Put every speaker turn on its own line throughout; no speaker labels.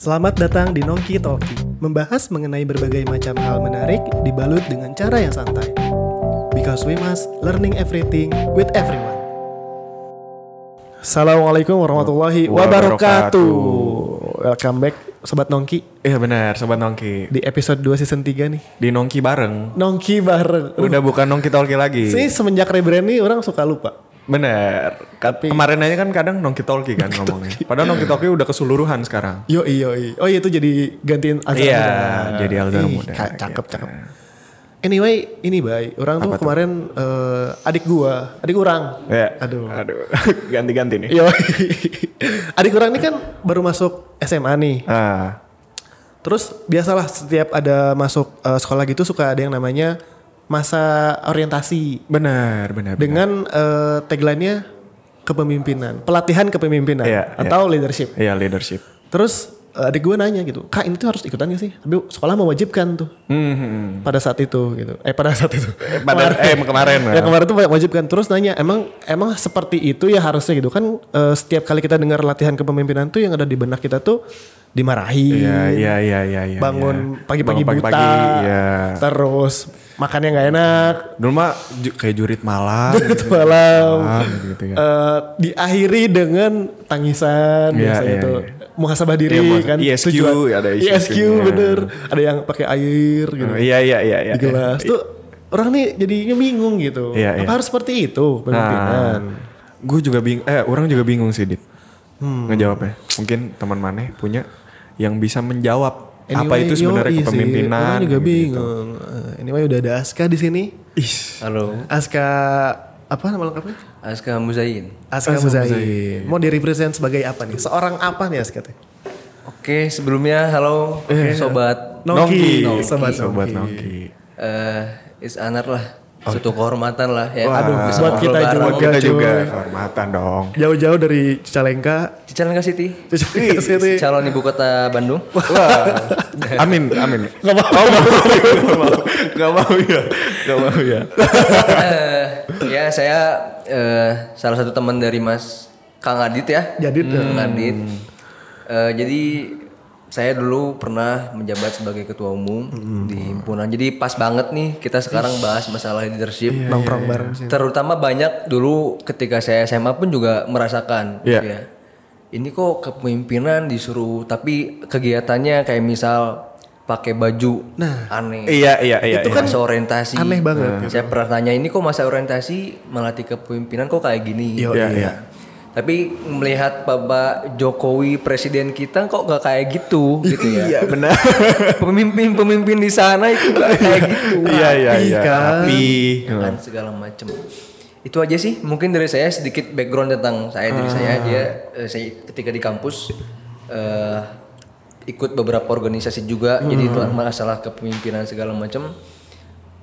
Selamat datang di Nongki Talki, membahas mengenai berbagai macam hal menarik dibalut dengan cara yang santai. Because we must learning everything with everyone. Assalamualaikum warahmatullahi wabarakatuh. Welcome back Sobat Nongki
Iya benar, sobat Nongki.
di episode 2 season 3 nih.
Di Nongki bareng.
Nongki bareng.
Udah bukan Nongki Talki lagi.
Sih semenjak rebrand nih orang suka lupa.
Bener. Ka- Kemarin aja kan kadang Nongki Talki kan ngomongnya. Padahal Nongki Talki udah keseluruhan sekarang.
Yo iyo Oh iya itu jadi gantiin Alzheimer
Iya,
muda.
jadi Alzheimer muda,
Cakep
gitu.
cakep. Anyway, ini bay, orang tuh kemarin eh, adik gua, adik orang.
Ya.
Aduh.
Aduh. Ganti-ganti nih.
Yo. adik orang ini kan baru masuk SMA nih.
Ah.
Terus biasalah setiap ada masuk eh, sekolah gitu suka ada yang namanya masa orientasi
Benar, benar. benar.
dengan eh, tagline-nya kepemimpinan, pelatihan kepemimpinan
Iya,
atau leadership.
Iya, leadership.
Terus eh, adik gue nanya gitu, kak ini tuh harus ikutan gak sih? Tapi sekolah mewajibkan tuh
Hmm, hmm, hmm.
pada saat itu gitu. Eh pada saat itu.
pada eh kemarin.
ya kemarin tuh wajibkan. Terus nanya, emang emang seperti itu ya harusnya gitu kan? eh, setiap kali kita dengar latihan kepemimpinan tuh yang ada di benak kita tuh dimarahi.
Iya, iya, iya, iya, iya.
bangun pagi-pagi
Bangun
buta.
pagi-pagi, Iya.
Terus makannya nggak enak.
Dulu mah kayak jurit malam.
Itu malam.
Malam gitu ya.
Eh, diakhiri dengan tangisan
Iya,
biasanya
iya,
itu
iya.
muhasabah diri
Iya, muhas-
kan
ISQ,
tujuan
ada ISQ,
ISQ
nya.
bener ada yang pakai air gitu
Iya, iya, iya, iya.
di gelas tuh orang nih jadinya bingung gitu
Iya,
apa
iya.
harus seperti itu pemimpinan
Gue juga bingung, eh orang juga bingung sih Dit.
Hmm.
Ngejawabnya. Mungkin teman maneh punya yang bisa menjawab apa
Anyway,
itu sebenarnya
yoi sih,
kepemimpinan.
orang juga
gitu.
bingung Eh, anyway udah ada Aska di sini
Halo,
Aska apa nama lengkapnya
Aska Muzain.
Aska Muzain mau direpresent sebagai apa nih seorang apa nih Aska teh
Oke, sebelumnya halo sobat.
Nongki,
Nongki.
sobat
Sobat
Nongki.
Nongki.
Eh, is honor lah. Suatu kehormatan lah ya.
Aduh,
Bisa
buat kita
bareng.
Buat kita juga kehormatan dong.
jauh-jauh dari Cicalengka
Cicalengka City,
Cicalengka City
calon ibu kota Bandung.
Wah, amin, amin.
Gak mau.
Oh, gak mau, gak mau, gak mau ya, gak mau ya.
Eh, ya saya eh, salah satu teman dari Mas Kang Adit ya.
Jadi
Kang Adit. Eh, jadi saya dulu pernah menjabat sebagai ketua umum di himpunan. Jadi pas banget nih kita sekarang bahas masalah leadership.
nongkrong bareng sih.
Terutama banyak dulu ketika saya SMA pun juga merasakan
Iya.
ya. Ini kok kepemimpinan disuruh tapi kegiatannya kayak misal pakai baju aneh.
Iya, iya, iya.
itu
iya.
kan masa orientasi.
aneh banget
Saya pernah tanya ini kok masa orientasi melatih kepemimpinan kok kayak gini.
Yo,
Iya,
iya.
iya.
Tapi melihat Bapak Jokowi presiden kita kok gak kayak gitu gitu ya.
Iya, benar.
Pemimpin-pemimpin di sana itu gak kayak gitu.
Iya, iya, iya. Rapi.
kan segala macem itu aja sih mungkin dari saya sedikit background tentang saya diri saya dia eh, saya ketika di kampus eh, ikut beberapa organisasi juga jadi itu masalah kepemimpinan segala macam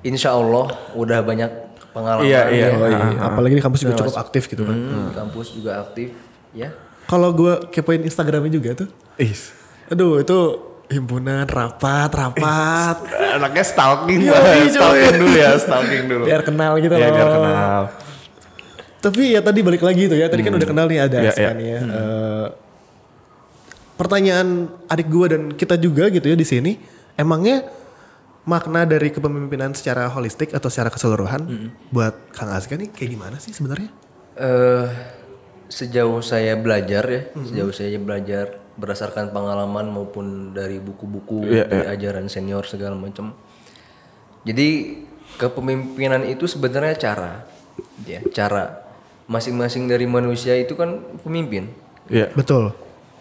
insya Allah udah banyak pengalaman
Iya, iya.
ya.
Oh, iya. Apalagi di kampus juga cukup aktif gitu kan.
Hmm, di kampus juga aktif ya
Kalau gue kepoin Instagramnya juga tuh.
Is.
Aduh itu himpunan rapat rapat.
Anaknya stalking,
Iya, iya,
stalking dulu ya, stalking dulu.
biar kenal gitu
Iya,
loh.
biar kenal.
Tapi ya tadi balik lagi tuh ya. Tadi kan udah kenal nih ada
Iya, iya.
nih ya. Eh, pertanyaan adik gue dan kita juga gitu ya di sini. Emangnya makna dari kepemimpinan secara holistik atau secara keseluruhan buat Kang Aska nih kayak gimana sih sebenarnya?
Eh, sejauh saya belajar ya, sejauh saya belajar berdasarkan pengalaman maupun dari buku-buku,
Iya,
dari ajaran senior segala macam. Jadi kepemimpinan itu sebenarnya cara, ya cara masing-masing dari manusia itu kan pemimpin.
Iya.
Betul.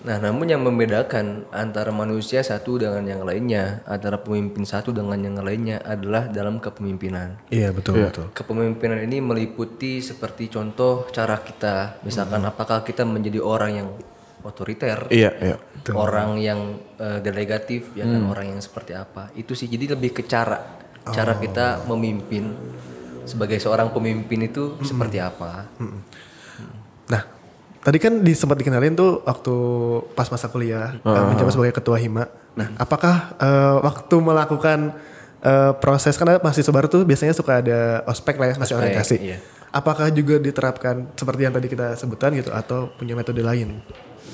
Nah, namun yang membedakan antara manusia satu dengan yang lainnya, antara pemimpin satu dengan yang lainnya adalah dalam kepemimpinan.
Iya betul betul.
Kepemimpinan ini meliputi seperti contoh cara kita, misalkan apakah kita menjadi orang yang otoriter,
Iya, iya.
orang yang eh, delegatif, ya kan orang yang seperti apa. Itu sih jadi lebih ke cara, cara kita memimpin sebagai seorang pemimpin itu seperti apa.
Nah, tadi kan di, sempat dikenalin tuh waktu pas masa kuliah uh, menjabat sebagai ketua hima. Nah, apakah eh, waktu melakukan eh, proses karena mahasiswa baru tuh biasanya suka ada ospek lah ya, masih orientasi.
iya.
Apakah juga diterapkan seperti yang tadi kita sebutkan gitu atau punya metode lain?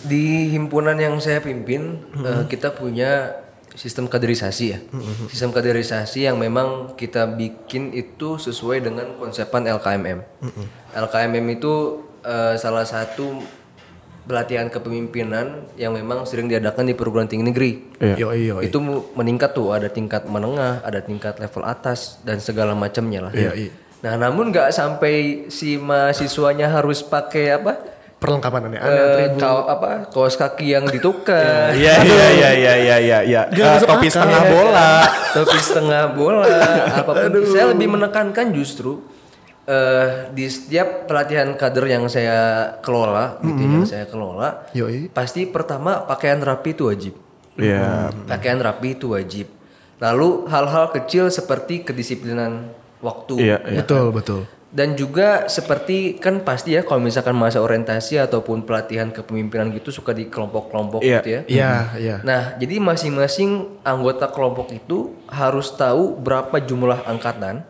Di himpunan yang saya pimpin, eh, kita punya sistem kaderisasi ya. Sistem kaderisasi yang memang kita bikin itu sesuai dengan konsepan LKMM. LKMM itu eh, salah satu pelatihan kepemimpinan yang memang sering diadakan di perguruan tinggi negeri.
Yo yo.
Itu mu- meningkat tuh, ada tingkat menengah, ada tingkat level atas dan segala macamnya lah.
Iya, iya.
Nah, namun nggak sampai si mahasiswanya harus pakai apa?
Perlengkapan aneh-aneh.
Eh, kau apa? Kaos kaki yang ditukar.
Iya iya iya iya iya iya iya. Eh, topi setengah bola.
topi setengah bola apa pun saya lebih menekankan justru eh di setiap pelatihan kader yang saya kelola gitu yang saya kelola
Yoi.
pasti pertama pakaian rapi itu wajib
Iya.
pakaian rapi itu wajib lalu hal-hal kecil seperti kedisiplinan waktu
Iya,
ya
Betul betul.
Dan juga seperti kan pasti ya kalau misalkan masa orientasi ataupun pelatihan kepemimpinan gitu suka di kelompok-kelompok
Iya.
gitu ya
Iya iya.
Nah, jadi masing-masing anggota kelompok itu harus tahu berapa jumlah angkatan,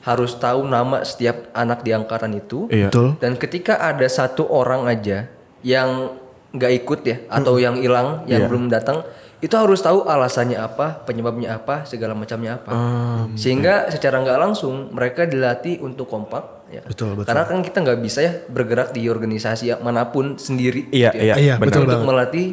harus tahu nama setiap anak di angkatan itu,
Iya.
Betul.
dan ketika ada satu orang aja yang nggak ikut ya, atau yang hilang, yang belum datang, itu harus tahu alasannya apa, penyebabnya apa, segala macamnya apa, sehingga secara nggak langsung mereka dilatih untuk kompak. Ya.
Betul, betul.
Karena kan kita nggak bisa ya bergerak di organisasi mana pun sendiri.
Iya
gitu ya
iya.
Iya, betul
untuk
banget.
melatih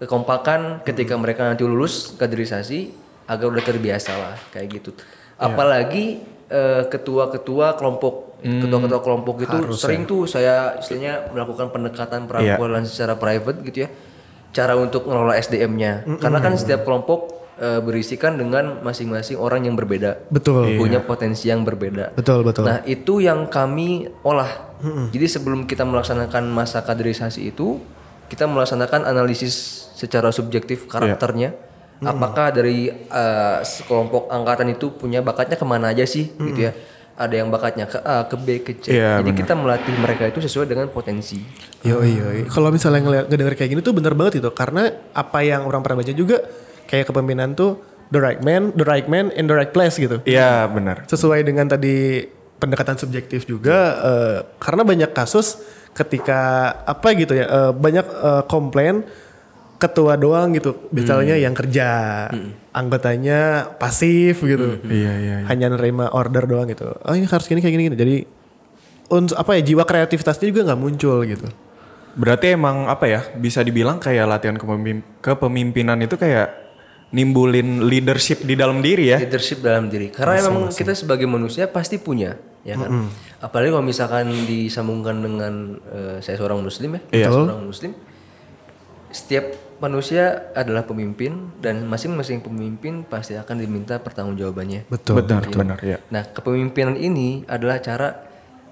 kekompakan ketika mereka nanti lulus kaderisasi agar udah terbiasa lah kayak gitu. Apalagi eh, ketua-ketua kelompok, ketua-ketua kelompok itu sering tuh saya istilahnya melakukan pendekatan perangkulan secara private gitu ya. Cara untuk ngelola SDM-nya. Karena kan setiap kelompok eh, berisikan dengan masing-masing orang yang berbeda.
Betul.
Punya potensi yang berbeda.
Betul betul.
Nah itu yang kami olah. Jadi sebelum kita melaksanakan masa kaderisasi itu, kita melaksanakan analisis secara subjektif karakternya. Apakah dari eh, sekelompok angkatan itu punya bakatnya ke mana aja sih, gitu ya? Ada yang bakatnya ke A, ke B, ke C.
Iya,
Jadi kita melatih mereka itu sesuai dengan potensi.
Yo yo. Kalau misalnya ngeliat ngedenger kayak gini tuh bener banget itu karena apa yang orang pernah baca juga kayak kepemimpinan tuh the right man, the right man in the right place gitu.
Iya benar.
Sesuai dengan tadi pendekatan subjektif juga eh, karena banyak kasus ketika apa gitu ya eh, banyak eh, komplain ketua doang gitu. Misalnya yang kerja anggotanya pasif gitu.
Iya iya.
hanya nerima order doang gitu. Oh ini harus gini kayak gini, gini. jadi uns apa ya jiwa kreativitasnya juga nggak muncul gitu.
Berarti emang apa ya bisa dibilang kayak latihan kepemim- kepemimpinan itu kayak nimbulin leadership di dalam diri ya.
leadership dalam diri. Karena memang kita sebagai manusia pasti punya ya kan? Apalagi kalau misalkan disambungkan dengan eh, saya seorang muslim ya
Iya.
seorang muslim setiap manusia adalah pemimpin dan masing-masing pemimpin pasti akan diminta pertanggungjawabannya
betul
Benar benar ya.
nah kepemimpinan ini adalah cara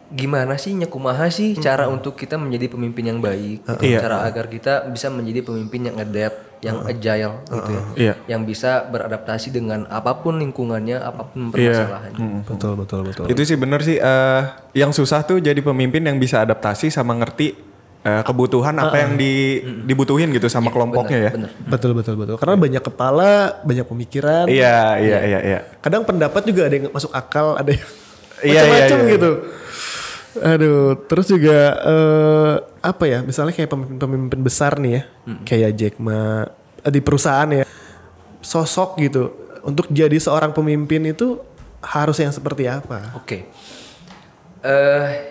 gimana sih nyakumaha sih cara untuk kita menjadi pemimpin yang baik gitu.
Iya.
cara agar kita bisa menjadi pemimpin yang adapt yang agile gitu ya
Iya.
yang bisa beradaptasi dengan apa pun lingkungannya, apa pun
Iya.
permasalahannya.
betul betul betul
Itu sih bener sih. eh, yang susah tuh jadi pemimpin yang bisa adaptasi sama ngerti eh, kebutuhan apa yang di, dibutuhin gitu sama kelompoknya ya.
Bener.
betul betul betul karena banyak kepala banyak pemikiran
Iya iya iya iya.
kadang pendapat juga ada yang masuk akal ada yang
Iya, iya,
macam-macam
iya.
gitu aduh terus juga eh, apa ya misalnya kayak pemimpin-pemimpin besar nih ya kayak Jack Ma eh, di perusahaan ya sosok gitu untuk jadi seorang pemimpin itu harus yang seperti apa
Oke. Eh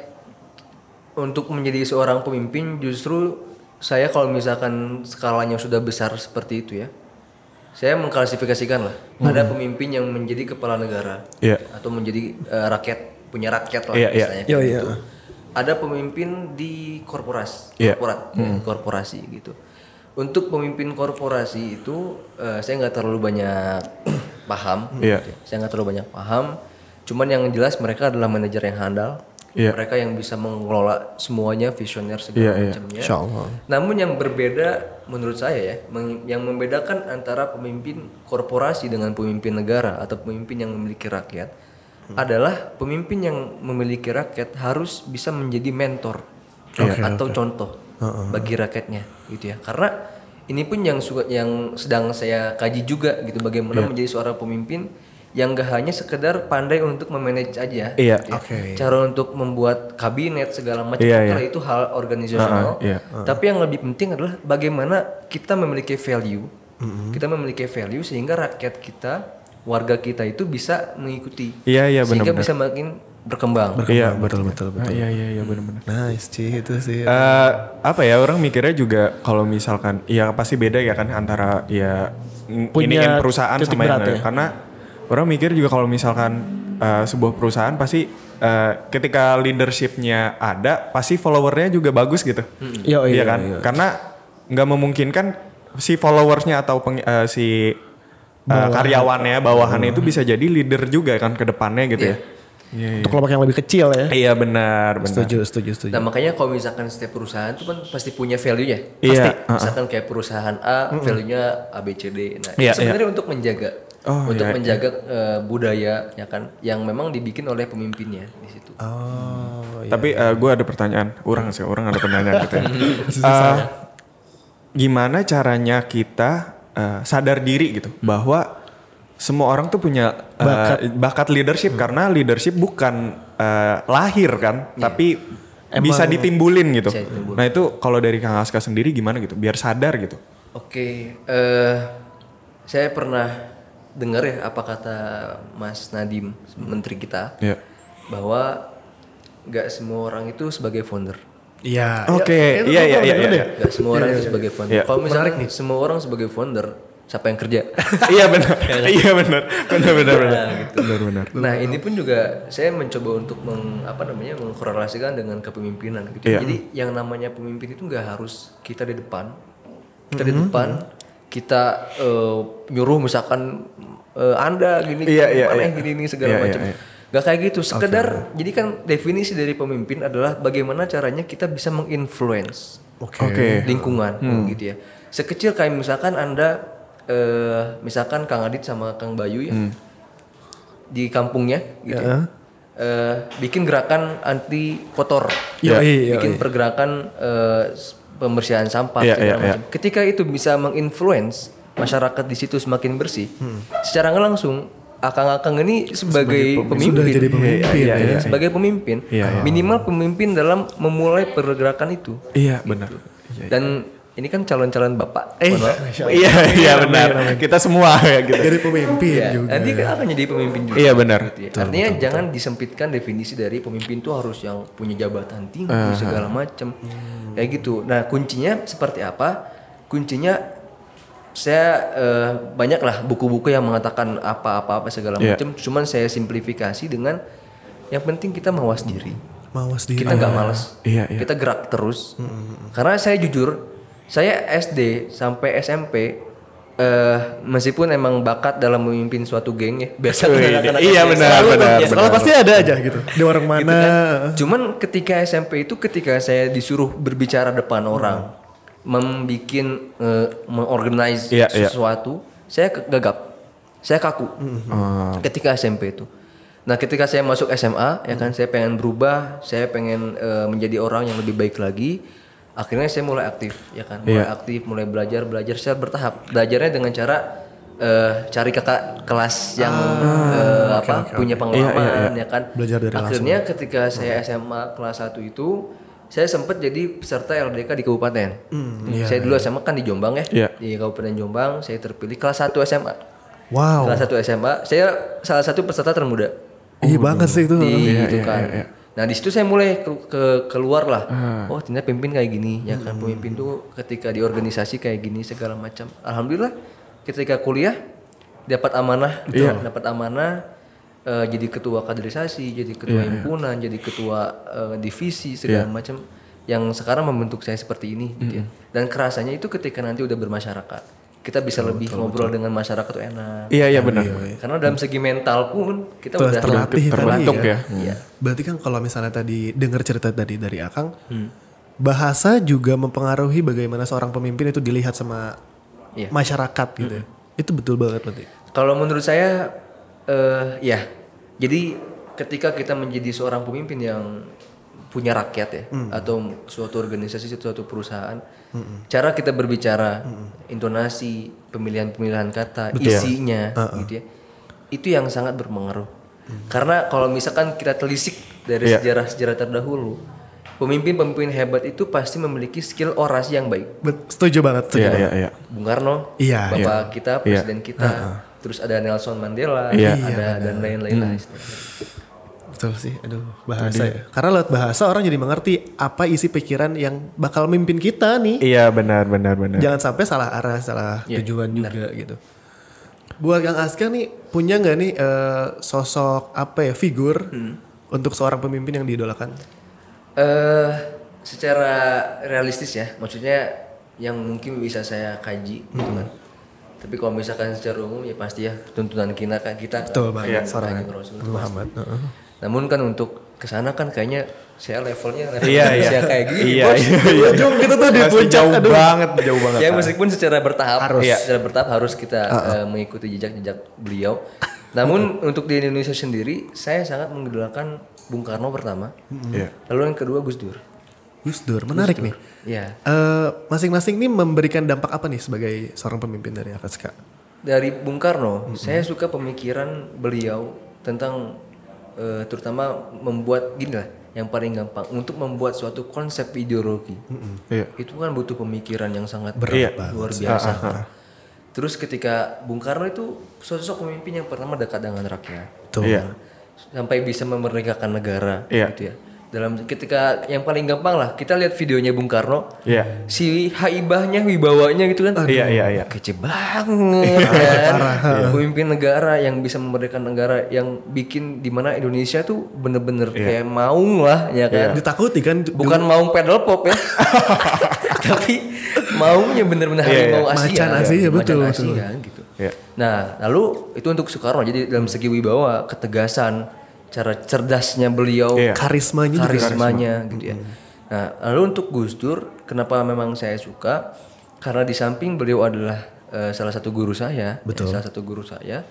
untuk menjadi seorang pemimpin justru saya kalau misalkan skalanya sudah besar seperti itu ya. Saya mengklasifikasikan lah. Ada pemimpin yang menjadi kepala negara
Iya.
atau menjadi eh, rakyat, punya rakyat lah istilahnya
Iya,
kayak
iya.
gitu. Ada pemimpin di korporasi,
Iya.
korporat, ya, korporasi gitu. Untuk pemimpin korporasi itu eh, saya nggak terlalu banyak paham.
Iya.
gitu ya. Saya nggak terlalu banyak paham. Cuman yang jelas mereka adalah manajer yang handal.
Iya.
Mereka yang bisa mengelola semuanya, visioner
Iya,
segala
iya.
macamnya. Namun yang berbeda menurut saya ya, yang membedakan antara pemimpin korporasi dengan pemimpin negara atau pemimpin yang memiliki rakyat adalah pemimpin yang memiliki rakyat harus bisa menjadi mentor atau contoh bagi rakyatnya gitu ya. Karena ini pun yang suka yang sedang saya kaji juga gitu bagaimana menjadi seorang pemimpin yang gak hanya sekedar pandai untuk memanage aja.
Iya.
gitu ya.
Oke.
Cara untuk membuat kabinet segala macam
Iya,
kalau
iya.
itu hal organisasional.
Uh-uh, iya.
Tapi yang lebih penting adalah bagaimana kita memiliki value. Kita memiliki value sehingga rakyat kita, warga kita itu bisa mengikuti.
Iya, iya,
Sehingga
benar-benar.
bisa makin berkembang.
Iya,
betul betul betul.
Ah, iya iya iya benar-benar.
Nice Ci itu sih.
Eh, apa ya orang mikirnya juga kalau misalkan ya pasti beda ya kan antara ya
Punya
iniin perusahaan
titik
sama yang
ya.
karena orang mikir juga kalau misalkan eh, sebuah perusahaan pasti eh, ketika leadershipnya ada pasti followernya juga bagus gitu.
Iya,
Iya
iya,
kan?
iya.
karena nggak memungkinkan si followersnya atau peng- eh, si eh, karyawannya bawahannya itu bisa jadi leader juga kan ke depannya gitu ya Iya,
Untuk kelompok yang lebih kecil ya.
iya benar benar
setuju setuju setuju.
Nah makanya kalau misalkan setiap perusahaan itu kan pasti punya value ya.
Iya,
Pasti.
uh-uh.
Misalkan kayak perusahaan A, value-nya A B C D. Nah
Iya,
sebenarnya untuk menjaga,
Oh,
untuk
iya,
menjaga eh, budaya ya kan, yang memang dibikin oleh pemimpinnya di situ.
Oh, iya.
Tapi gue ada pertanyaan, orang sih, orang ada pertanyaan gitu ya. Eh, gimana caranya kita eh, sadar diri gitu bahwa semua orang tuh punya eh, bakat, leadership karena leadership bukan eh, lahir kan, tapi bisa ditimbulin gitu.
Bisa ditimbulin.
Nah itu kalau dari Kang Aska sendiri gimana gitu, biar sadar gitu.
Oke, eh saya pernah dengar ya apa kata Mas Nadim, menteri kita,
Ya.
bahwa nggak semua orang itu sebagai founder.
Iya.
Oke, iya iya iya. iya.
Gak semua orang itu sebagai founder.
Iya.
Kalau misalnya semua orang sebagai founder, siapa yang kerja?
Iya benar, iya benar, benar benar benar, benar benar.
Nah ini pun juga saya mencoba untuk meng, apa namanya mengkorelasikan dengan kepemimpinan gitu.
Iya.
Jadi yang namanya pemimpin itu nggak harus kita di depan, kita di depan, kita eh, nyuruh misalkan eh, anda gini,
Iya, iya,
mana yang gini, gini segala
Iya, iya,
macam.
iya.
Gak kayak gitu. Sekedar jadi kan definisi dari pemimpin adalah bagaimana caranya kita bisa menginfluence.
Oke.
lingkungan gitu ya. Sekecil kayak misalkan Anda eh misalkan Kang Adit sama Kang Bayu ya di kampungnya gitu. ya. Eh, bikin gerakan anti kotor.
Iya, iya,
bikin pergerakan eh, s- pembersihan sampah
Iya,
segala
iya,
macam. Ketika itu bisa menginfluence masyarakat di situ semakin bersih,
Hmm.
secara nggak langsung akang-akang ini sebagai, pemimpin,
Sudah jadi pemimpin
Iya,
ya.
iya.
sebagai pemimpin,
Iya, iya.
minimal pemimpin dalam memulai pergerakan itu.
Iya benar.
Dan ini kan calon-calon bapak.
Eh, iya iya benar. Kita semua ya gitu.
Jadi pemimpin
Iya,
juga.
nanti kan akan jadi pemimpin juga.
Iya, benar.
Gitu ya. Artinya jangan disempitkan definisi dari pemimpin tuh harus yang punya jabatan tinggi segala macam. Kayak gitu. Nah kuncinya seperti apa? Kuncinya saya eh, banyak lah buku-buku yang mengatakan apa-apa apa segala
Iya.
macam. Cuman saya simplifikasi dengan yang penting kita mawas diri.
Mawas diri.
Kita nggak malas.
Iya, iya.
Kita gerak terus. Karena saya jujur, saya SD sampai SMP eh meskipun emang bakat dalam memimpin suatu geng ya. Biasa kan
Wih,
anak-anak
iya, benar,
selalu
benar,
ya.
benar.
Sekolah pasti ada aja gitu. Di warung mana.
Gitu kan. Cuman ketika SMP itu ketika saya disuruh berbicara depan orang, membikin eh, mengorganize
Iya, iya.
sesuatu, saya ke- gagap. Saya kaku.
Oh,
Ketika SMP itu. Nah, ketika saya masuk SMA, ya kan saya pengen berubah, saya pengen eh, menjadi orang yang lebih baik lagi. Akhirnya saya mulai aktif, ya kan, mulai
Iya.
aktif, mulai belajar, belajar secara bertahap. Belajarnya dengan cara eh, cari kakak kelas yang eh, apa punya pengalaman, ya kan.
Belajar dari
Akhirnya ketika saya SMA kelas 1 itu saya sempat jadi peserta LDK di kabupaten. saya dulu SMA kan di Jombang ya.
Iya.
Di Kabupaten Jombang, saya terpilih kelas 1 SMA.
Wow.
Kelas 1 SMA, saya salah satu peserta termuda
Iya banget sih itu.
di
iya,
itu
iya,
kan.
iya, iya.
Nah di situ saya mulai ke, ke- keluar lah.
Ah.
Oh ternyata pemimpin kayak gini, ya
Hmm.
kan pemimpin tuh ketika di organisasi kayak gini segala macam. Alhamdulillah ketika kuliah dapat amanah,
Iya.
dapat amanah eh, jadi ketua kaderisasi, jadi ketua himpunan, jadi ketua eh, divisi segala macam. Yang sekarang membentuk saya seperti ini, gitu ya. Dan kerasanya itu ketika nanti udah bermasyarakat, kita bisa lebih ngobrol dengan masyarakat tuh enak.
Iya iya benar.
Karena dalam segi mental pun kita
Telah
udah
terlatih
terbentuk
ya.
ya.
Iya.
Berarti kan kalau misalnya tadi dengar cerita tadi dari Akang,
Hmm.
bahasa juga mempengaruhi bagaimana seorang pemimpin itu dilihat sama
Iya.
masyarakat gitu. ya. Itu betul banget berarti.
Kalau menurut saya, eh ya. Jadi ketika kita menjadi seorang pemimpin yang punya rakyat ya, atau suatu organisasi, suatu perusahaan, cara kita berbicara, intonasi, pemilihan-pemilihan kata, isinya, gitu ya, itu yang sangat berpengaruh. Karena kalau misalkan kita telisik dari
Iya.
sejarah-sejarah terdahulu, pemimpin-pemimpin hebat itu pasti memiliki skill orasi yang baik.
Setuju banget. Setuju
Iya,
banget.
iya, iya.
Bung Karno,
Iya,
bapak kita, presiden kita, terus ada Nelson Mandela,
Iya.
ada dan lain-lain lah istilahnya.
Betul sih, aduh bahasa ya. Karena lewat bahasa orang jadi mengerti apa isi pikiran yang bakal mimpin kita nih.
Iya benar benar benar.
Jangan sampai salah arah, salah
Iya,
tujuan juga gitu. Buat Kang Aska nih punya nggak nih eh, sosok apa ya figur
Hmm.
untuk seorang pemimpin yang diidolakan?
Eh, secara realistis ya, maksudnya yang mungkin bisa saya kaji gitu kan. Tapi kalau misalkan secara umum ya pasti ya tuntunan kita kan kita
Betul banget, seorang
Kanjeng Rasul
Muhammad. Heeh.
Namun kan untuk ke sana kan kayaknya saya levelnya level
Iya iya.
kayak gini
Iya
bos.
iya. iya.
Ujung kita tuh di
Masih
puncak,
jauh
aduh.
banget jauh banget.
Ya meskipun secara bertahap
Harus.
Iya. secara bertahap harus kita eh, mengikuti jejak-jejak beliau. Namun untuk di Indonesia sendiri saya sangat mengidolakan Bung Karno pertama.
Iya.
Lalu yang kedua Gus Dur.
Gus Dur, menarik nih.
Ya.
Eh, masing-masing nih memberikan dampak apa nih sebagai seorang pemimpin dari Akaska?
Dari Bung Karno, saya suka pemikiran beliau tentang eh, terutama membuat gini lah, yang paling gampang untuk membuat suatu konsep ideologi.
Iya.
Itu kan butuh pemikiran yang sangat
Iya.
luar biasa. Terus ketika Bung Karno itu sosok pemimpin yang pertama dekat dengan rakyat.
Tuh.
Iya.
Sampai bisa memerdekakan negara
Iya.
gitu ya. Dalam ketika yang paling gampang lah, kita lihat videonya Bung Karno.
Iya.
Si haibahnya, wibawanya gitu kan.
Iya iya iya.
Kece banget kan. Pemimpin negara yang bisa memerdekakan negara yang bikin di mana Indonesia tuh bener-bener kayak maung lah ya kan.
Ditakuti kan
Bukan maung pedal pop ya. Tapi maungnya bener-bener harimau Asia.
Macan Asia, betul,
Macan
betul.
Asia gitu.
Iya.
Nah, lalu itu untuk Soekarno. Jadi dalam segi wibawa, ketegasan, cara cerdasnya beliau,
Iya.
karismanya juga.
karismanya gitu ya. Nah, lalu untuk Gus Dur, kenapa memang saya suka? Karena di samping beliau adalah eh, salah satu guru saya, ya, salah satu guru saya.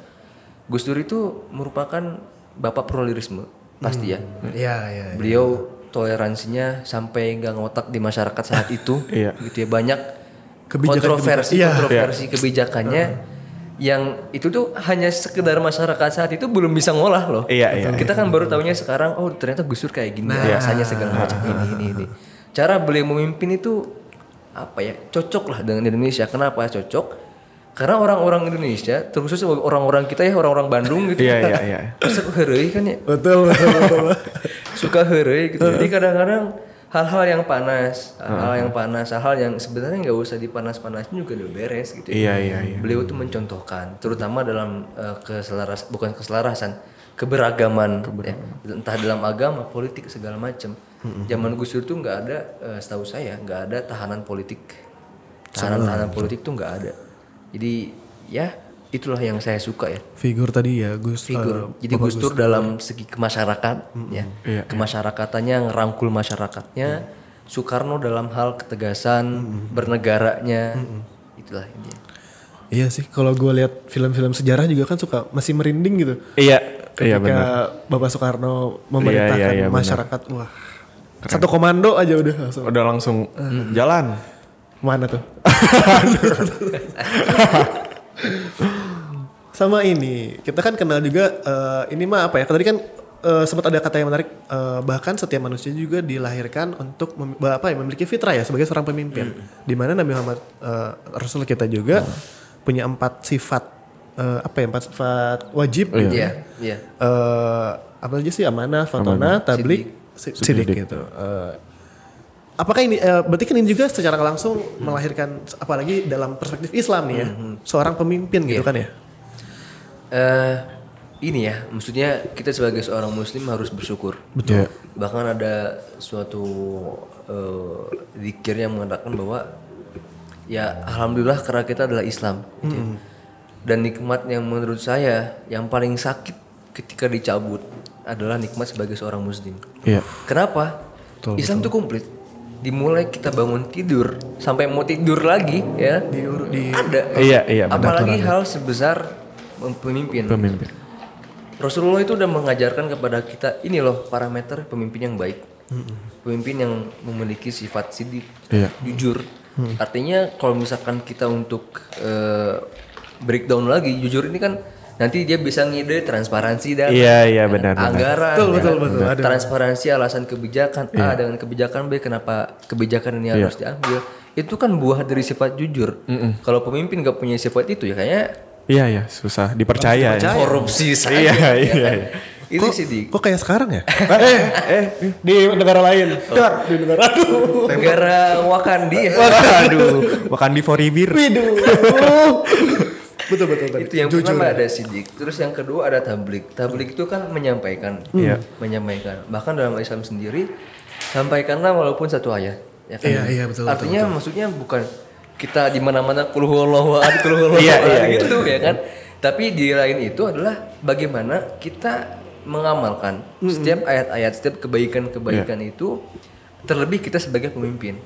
Gus Dur itu merupakan bapak pluralisme, pasti ya.
Iya, iya.
Beliau toleransinya sampai nggak ngotak di masyarakat saat itu,
Iya.
gitu ya banyak
Kebijakan-
kontroversi
Iya.
kontroversi kebijakannya yang itu tuh hanya sekedar masyarakat saat itu belum bisa ngolah loh.
Iya, iya,
Kita kan baru tahunya sekarang oh ternyata Gus Dur kayak gini
Nah.
rasanya segala macam ini ini ini. Cara beliau memimpin itu apa ya cocok lah dengan Indonesia. Kenapa cocok? Karena orang-orang Indonesia, terkhusus orang-orang kita ya orang-orang Bandung gitu.
Iya iya iya.
Suka heureuy kan ya
Betul, betul, betul.
suka heureuy gitu. Jadi kadang-kadang hal-hal yang panas, hal-hal yang panas, hal-hal yang sebenarnya nggak usah dipanas-panasin juga udah beres gitu.
Iya iya iya.
Beliau tuh mencontohkan, terutama dalam eh, keselaras bukan keselarasan, keberagaman, ya. entah dalam agama, politik segala macam. Zaman Gus Dur tuh nggak ada, eh, setahu saya nggak ada tahanan politik, tahanan-tahanan politik tuh nggak ada. Jadi ya itulah yang saya suka ya
Figur tadi ya Gus.
figur.
eh,
Jadi Gus Dur dalam segi kemasyarakatan ya.
Iya,
Kemasyarakatannya ngerangkul masyarakatnya. Soekarno dalam hal ketegasan bernegaranya. Itulah intinya.
Iya sih, kalau gue lihat film-film sejarah juga kan suka masih merinding gitu.
Iya iya
Ketika
benar.
Bapak Soekarno memerintahkan
Iya, iya, iya, benar.
masyarakat, wah satu komando aja udah langsung.
Udah langsung jalan.
Mana tuh? Sama ini, kita kan kenal juga eh, ini mah apa ya? Tadi kan eh, sempat ada kata yang menarik eh, bahkan setiap manusia juga dilahirkan untuk mem- apa ya memiliki fitrah ya sebagai seorang pemimpin. Di mana Nabi Muhammad eh, Rasul kita juga punya empat sifat eh, apa ya empat sifat wajib gitu
Iya,
ya.
iya.
Eh, apa aja sih amanah, fatona, tablik, si- sidik gitu. Eh, apakah ini eh, berarti kan ini juga secara langsung melahirkan apalagi dalam perspektif Islam nih ya, seorang pemimpin gitu kan ya.
Eh, ini ya, maksudnya kita sebagai seorang muslim harus bersyukur.
Betul.
Bahkan ada suatu zikir yang mengatakan bahwa ya alhamdulillah karena kita adalah Islam. gitu ya. Dan nikmat yang menurut saya yang paling sakit ketika dicabut adalah nikmat sebagai seorang muslim.
Iya.
Kenapa? Islam itu komplit. Dimulai kita bangun tidur sampai mau tidur lagi ya. ada.
Iya iya benar.
Apalagi hal sebesar pemimpin.
Pemimpin.
Rasulullah itu udah mengajarkan kepada kita ini loh parameter pemimpin yang baik. Pemimpin yang memiliki sifat sidik,
Iya.
jujur. Artinya kalau misalkan kita untuk eh, breakdown lagi, jujur ini kan nanti dia bisa ngide transparansi data
Iya, iya, benar, benar.
anggaran
Betul,
ya
betul,
kan?
betul. Ada.
transparansi alasan kebijakan A dengan kebijakan B kenapa kebijakan ini harus diambil itu kan buah dari sifat jujur kalau pemimpin gak punya sifat itu ya kayaknya
Iya ya susah dipercaya. ya.
korupsi saja
Iya,
ya
iya, iya.
itu sih di
Kok kayak sekarang ya?
eh, eh,
di negara lain. Dar, di negara aduh.
negara Wakandi ya.
waduh, makan di foribir.
betul betul tadi.
itu yang pertama ada sidik terus yang kedua ada tablik tablik itu kan menyampaikan
Iya.
menyampaikan bahkan dalam Islam sendiri sampaikanlah walaupun satu ayat ya kan
Iya, iya, betul,
artinya maksudnya bukan kita di mana-mana kulhu Allahu ahad kulhu Allahu
Iya,
ahad
iya,
gitu ya kan? Tapi di lain itu adalah bagaimana kita mengamalkan setiap ayat-ayat setiap kebaikan-kebaikan
Iya.
itu terlebih kita sebagai pemimpin.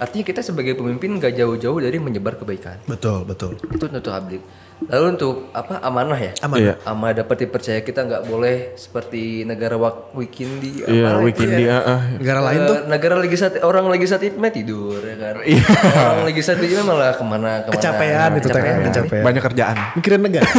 Artinya kita sebagai pemimpin gak jauh-jauh dari menyebar kebaikan.
Betul betul.
itu untuk tablik lalu untuk apa amanah ya
Amanah.
Iya.
amanah dapat dipercaya kita nggak boleh seperti negara wak wikindi
Iya,
apa itu
weekend
ya.
ah, ah.
Negara lain
Eh,
tuh
negara legislatif orang legislatif mah tidur ya kan orang legislatifnya malah ke mana ke mana
Kecapean itu teh,
Kecapean.
kecapean.
banyak kerjaan.
Mikirin negara.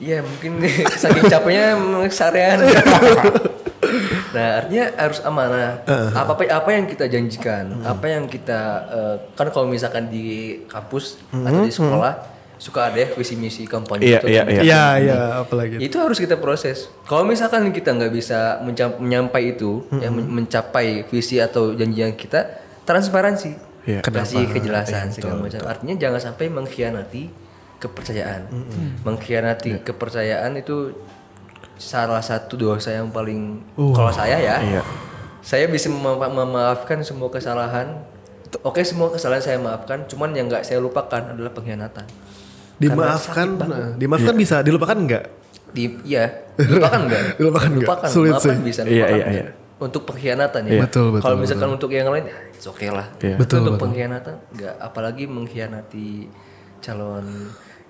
Iya mungkin saking capeknya sarean. nah artinya harus amanah. Apa apa apa yang kita janjikan, apa yang kita eh, kan kalau misalkan di kampus atau di sekolah suka ada ya visi misi kampanye
Iya,
itu
iya,
atau
iya.
Iya iya apalagi.
itu harus kita proses. Kalau misalkan kita nggak bisa menyampai itu, ya men- mencapai visi atau janjian kita, transparansi,
Iya.
kasih kejelasan segala macam. Artinya jangan sampai mengkhianati kepercayaan. Mengkhianati kepercayaan itu salah satu dosa yang paling kalau saya ya,
Iya.
saya bisa mema- memaafkan semua kesalahan. Oke semua kesalahan saya maafkan, cuman yang nggak saya lupakan adalah pengkhianatan.
Dimaafkan, nah, dimaafkan bisa, dilupakan enggak?
di iya dilupakan enggak
Dilupakan enggak?
lupakan
Sulit sih.
bisa
Iya, iya, iya.
untuk pengkhianatan ya
Iya.
Betul, betul,
kalau misalkan untuk yang lain ya it's okay lah. Tapi
Betul,
untuk
betul.
pengkhianatan enggak apalagi mengkhianati calon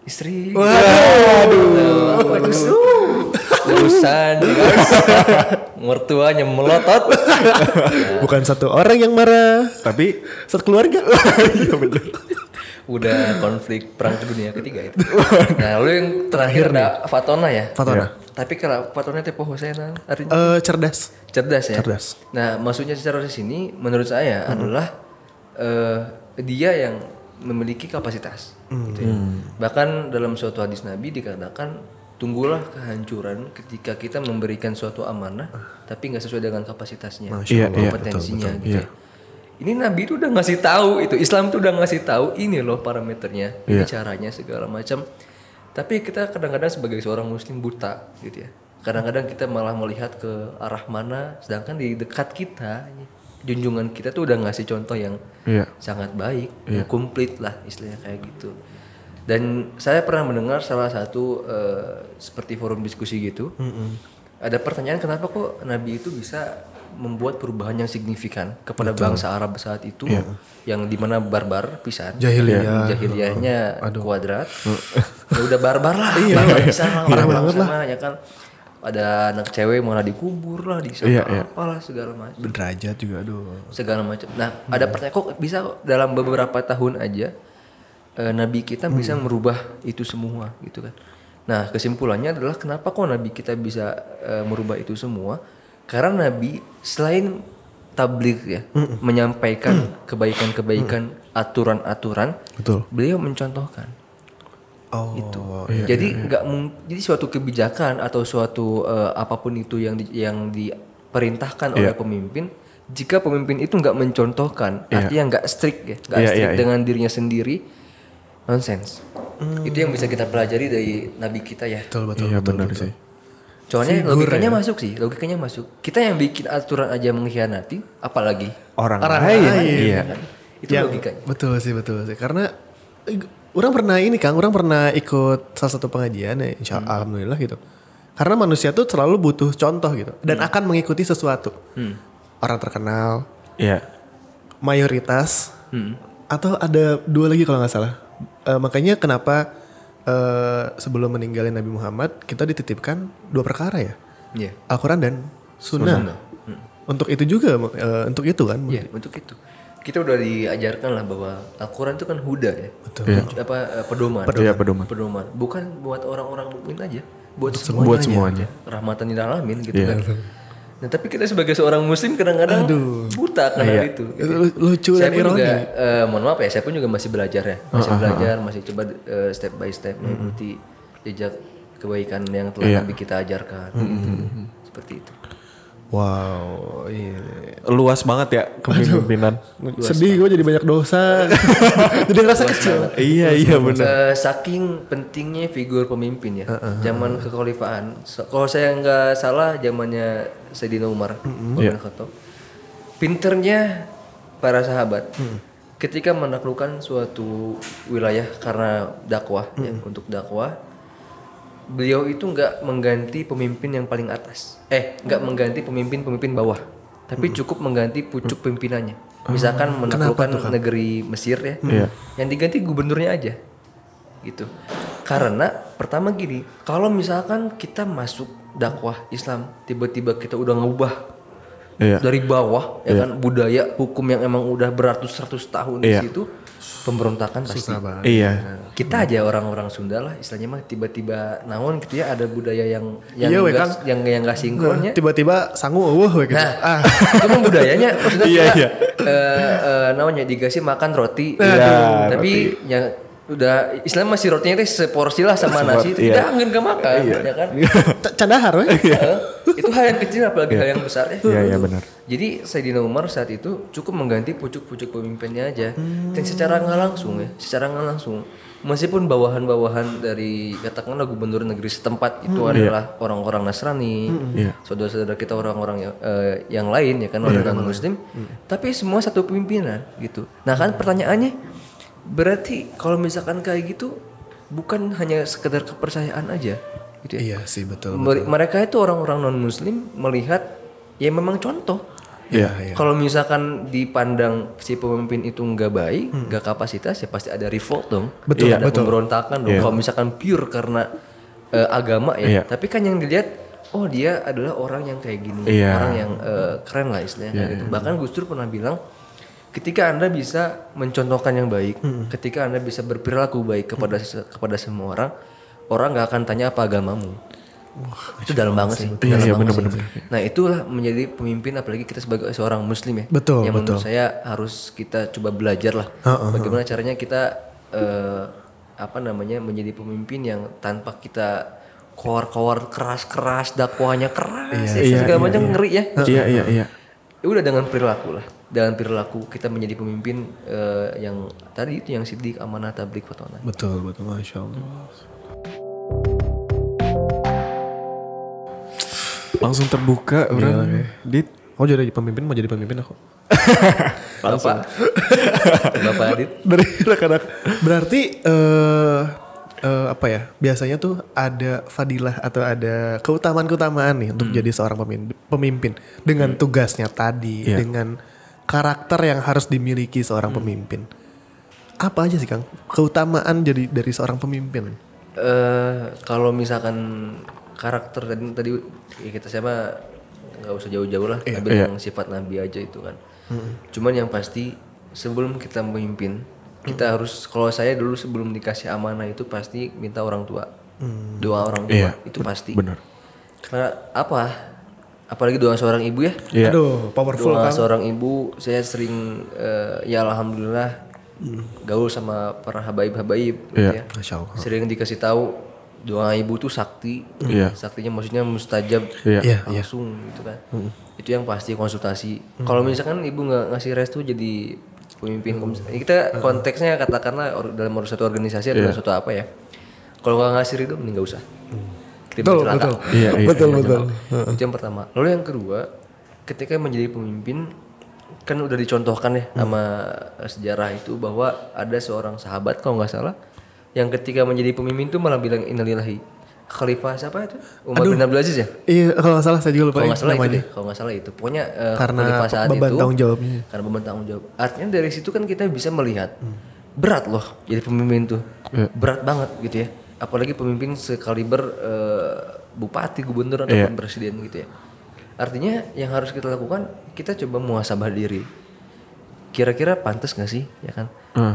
istri
Waduh.
waduh urusan guys mertuanya melotot
Bukan satu orang yang marah,
Tapi
satu keluarga. Iya bener.
Udah konflik perang dunia ketiga itu nah lalu yang terakhir ada Fatona ya
Fatona.
tapi kalau Fatona itu pohosena artinya
Eh cerdas.
cerdas ya.
Cerdas.
Nah, maksudnya secara di sini menurut saya adalah eh, dia yang memiliki kapasitas. gitu ya. Bahkan dalam suatu hadis Nabi dikatakan tunggulah kehancuran ketika kita memberikan suatu amanah tapi nggak sesuai dengan kapasitasnya,
Iya, iya,
kompetensinya gitu. ya. Ini Nabi itu udah ngasih tahu itu Islam itu udah ngasih tahu ini loh parameternya, ini caranya segala macam. Tapi kita kadang-kadang sebagai seorang muslim buta gitu ya. Kadang-kadang kita malah melihat ke arah mana sedangkan di dekat kita junjungan kita tuh udah ngasih contoh yang
Iya.
sangat baik, yang komplit lah istilahnya kayak gitu. Dan saya pernah mendengar salah satu eh, seperti forum diskusi gitu. Ada pertanyaan kenapa kok Nabi itu bisa membuat perubahan yang signifikan kepada bangsa Arab saat itu yang di mana barbar pisan.
Jahiliyah.
jahiliyahnya kuadrat. Ya udah barbar lah. Barbar pisan lah orang bangsa ya kan? Ada anak cewek malah dikubur lah di
Iya, iya.
apalah segala macam
Derajat juga aduh.
segala macam. Nah, ada pertanyaan kok bisa kok dalam beberapa tahun aja eh, nabi kita bisa merubah itu semua gitu kan. Nah, kesimpulannya adalah kenapa kok nabi kita bisa eh, merubah itu semua? Karena nabi selain tabligh ya, menyampaikan kebaikan-kebaikan, aturan-aturan,
Betul.
beliau mencontohkan
Oh.
itu. jadi nggak mung- jadi suatu kebijakan atau suatu eh, apa pun itu yang di- yang diperintahkan oleh pemimpin, jika pemimpin itu nggak mencontohkan, artinya nggak strict ya, nggak
Iya,
strict
iya, iya.
dengan dirinya sendiri, nonsense. Itu yang bisa kita pelajari dari nabi kita ya.
Betul betul.
Iya
betul,
benar
betul.
sih.
Soalnya logikanya masuk sih, logikanya masuk. Kita yang bikin aturan aja mengkhianati, apalagi
Orang,
Orang
lain.
lain.
Iya.
itu
Ya,
logikanya.
Betul sih betul sih karena eh, orang pernah ini Kang, orang pernah ikut salah satu pengajian ya, insya Allah alhamdulillah gitu. Karena manusia tuh selalu butuh contoh gitu dan akan mengikuti sesuatu. Orang terkenal,
Iya.
mayoritas,
Hmm.
atau ada dua lagi kalau nggak salah. Eh, makanya kenapa eh, sebelum meninggalin Nabi Muhammad kita dititipkan dua perkara ya,
Iya.
Al-Quran dan Sunnah. Untuk itu juga, eh, untuk itu kan.
Iya, untuk itu. kita udah diajarkan lah bahwa Al-Quran itu kan huda ya. Betul. Apa eh, pedoman.
Iya, pedoman.
Pedoman. Bukan buat orang-orang mukmin aja, buat semuanya.
Buat semuanya.
Rahmatan lil alamin gitu
Iya.
kan. Nah, tapi kita sebagai seorang muslim kadang-kadang buta karena itu. gitu.
Lu- lucu
saya
dan
pun
ironi.
juga eh, mohon maaf ya, saya pun juga masih belajar ya. Masih belajar, masih coba eh, step by step mengikuti jejak kebaikan yang telah Nabi kita ajarkan gitu. Seperti itu.
Wow, iya.
Luas banget ya kepemimpinan.
Sedih gue jadi banyak dosa. jadi ngerasa kecil.
iya iya benar.
Eh, saking pentingnya figur pemimpin ya. Zaman kekhalifahan. Kalau saya nggak salah zamannya Sayyidina Umar bin Khattab. Pinternya para sahabat ketika menaklukkan suatu wilayah karena dakwah ya, untuk dakwah beliau itu nggak mengganti pemimpin yang paling atas. Eh, nggak mengganti pemimpin-pemimpin bawah. Tapi cukup mengganti pucuk pimpinannya. Misalkan menaklukkan negeri Mesir ya. Yang diganti gubernurnya aja. Gitu. Karena pertama gini, kalau misalkan kita masuk dakwah Islam, tiba-tiba kita udah ngubah
Iya.
dari bawah ya kan budaya hukum yang emang udah beratus-ratus tahun di
Iya.
situ pemberontakan pasti.
Iya.
Kita aja orang-orang Sunda lah istilahnya mah tiba-tiba naon gitu ya ada budaya yang yang
Iya, we,
nggak- yang yang gak sinkronnya.
Tiba-tiba sanggup eueuh we gitu.
Nah,
ah,
itu kan budayanya maksudnya
Iya,
kita
iya.
eh, eh, namanya dikasih makan roti.
Iya,
tapi yang udah Islam masih rotinya teh seporsi lah sama nasi,
iya.
tidak angin gak makan, ya kan?
c- candahar.
Eh, itu hal yang kecil apalagi hal yang besar ya.
Iya iya benar.
Jadi Sayyidina Umar saat itu cukup mengganti pucuk-pucuk pemimpinnya aja. Dan secara nggak langsung ya, secara nggak langsung. Meskipun bawahan-bawahan dari katakanlah gubernur negeri setempat itu adalah orang-orang Nasrani,
Iya.
saudara-saudara kita orang-orang yang, eh, yang lain ya kan orang non Muslim, tapi semua satu pemimpinan gitu. Nah kan pertanyaannya, berarti kalau misalkan kayak gitu bukan hanya sekedar kepercayaan aja, gitu ya?
Iya sih betul.
Mere- Mereka itu orang-orang non Muslim melihat ya memang contoh.
Iya.
Kalau misalkan dipandang si pemimpin itu nggak baik, nggak kapasitas, ya pasti ada revolt dong.
Betul,
ada
betul.
pemberontakan dong. Kalau misalkan pure karena eh, agama ya,
Iya.
tapi kan yang dilihat, oh dia adalah orang yang kayak gini,
Iya.
orang yang eh, keren lah istilahnya. kayak gitu. Bahkan Gus Dur pernah bilang, ketika anda bisa mencontohkan yang baik, ketika anda bisa berperilaku baik kepada se- kepada semua orang, orang nggak akan tanya apa agamamu. itu dalam banget sih.
Iya,
dalam
iya,
banget
bener,
sih. Nah itulah menjadi pemimpin apalagi kita sebagai seorang muslim ya.
Betul,
Yang
betul.
menurut saya harus kita coba belajar lah. Bagaimana caranya kita eh, apa namanya menjadi pemimpin yang tanpa kita kowar-kowar keras-keras dakwahnya keras ya, segala macam ngeri ya.
Iya iya iya.
Ya udah dengan perilaku lah. Dengan perilaku kita menjadi pemimpin eh, yang tadi itu yang sidik amanah tablik fatona.
Betul betul masya Allah.
Langsung terbuka orang. Dit.
Oh jadi pemimpin mau jadi pemimpin aku.
Bapak, Bapak Adit.
Dari rekan Berarti eh eh, apa ya? Biasanya tuh ada fadilah atau ada keutamaan-keutamaan nih untuk jadi seorang pemimpin, pemimpin dengan tugasnya tadi,
Iya.
dengan karakter yang harus dimiliki seorang pemimpin. Apa aja sih Kang? Keutamaan jadi dari seorang pemimpin.
eh kalau misalkan karakter tadi tadi ya kita siapa nggak usah jauh-jauh lah ambil yang sifat nabi aja itu kan. Cuman yang pasti sebelum kita memimpin kita harus kalau saya dulu sebelum dikasih amanah itu pasti minta orang tua. Doa orang tua
Iya,
itu pasti.
Benar.
karena apa apalagi doa seorang ibu ya
Iya.
Aduh, powerful
doa
Kang.
seorang ibu saya sering eh, ya alhamdulillah gaul sama para habaib-habaib gitu
Iya.
ya
Masya Allah.
sering dikasih tahu doa ibu tuh sakti
Iya.
saktinya maksudnya mustajab
Iya.
Iya, iya.
langsung gitu kan itu yang pasti konsultasi kalau misalkan ibu nggak ngasih restu jadi pemimpin komis- kita konteksnya katakanlah dalam suatu organisasi atau dalam suatu apa ya kalau nggak ngasih ridho mending nggak usah Kita
Betul,
celaka.
betul.
Iya, iya,
betul, betul.
itu yang pertama. Lalu yang kedua ketika menjadi pemimpin kan udah dicontohkan ya sama sejarah itu bahwa ada seorang sahabat kalau nggak salah yang ketika menjadi pemimpin tuh malah bilang innalillahi. Khalifah siapa itu? Umar bin Abdul Aziz ya?
Iya, kalau nggak salah saya juga lupa
kalau nggak salah itu deh kalau nggak salah itu. Pokoknya eh,
Karena
khalifah saat
beban
itu
tanggung jawabnya.
karena beban tanggung jawab. Artinya dari situ kan kita bisa melihat berat loh jadi pemimpin tuh. Berat banget gitu ya apalagi pemimpin sekaliber eh, bupati gubernur ataupun presiden gitu ya. Artinya yang harus kita lakukan kita coba muhasabah diri. Kira-kira pantas nggak sih ya kan?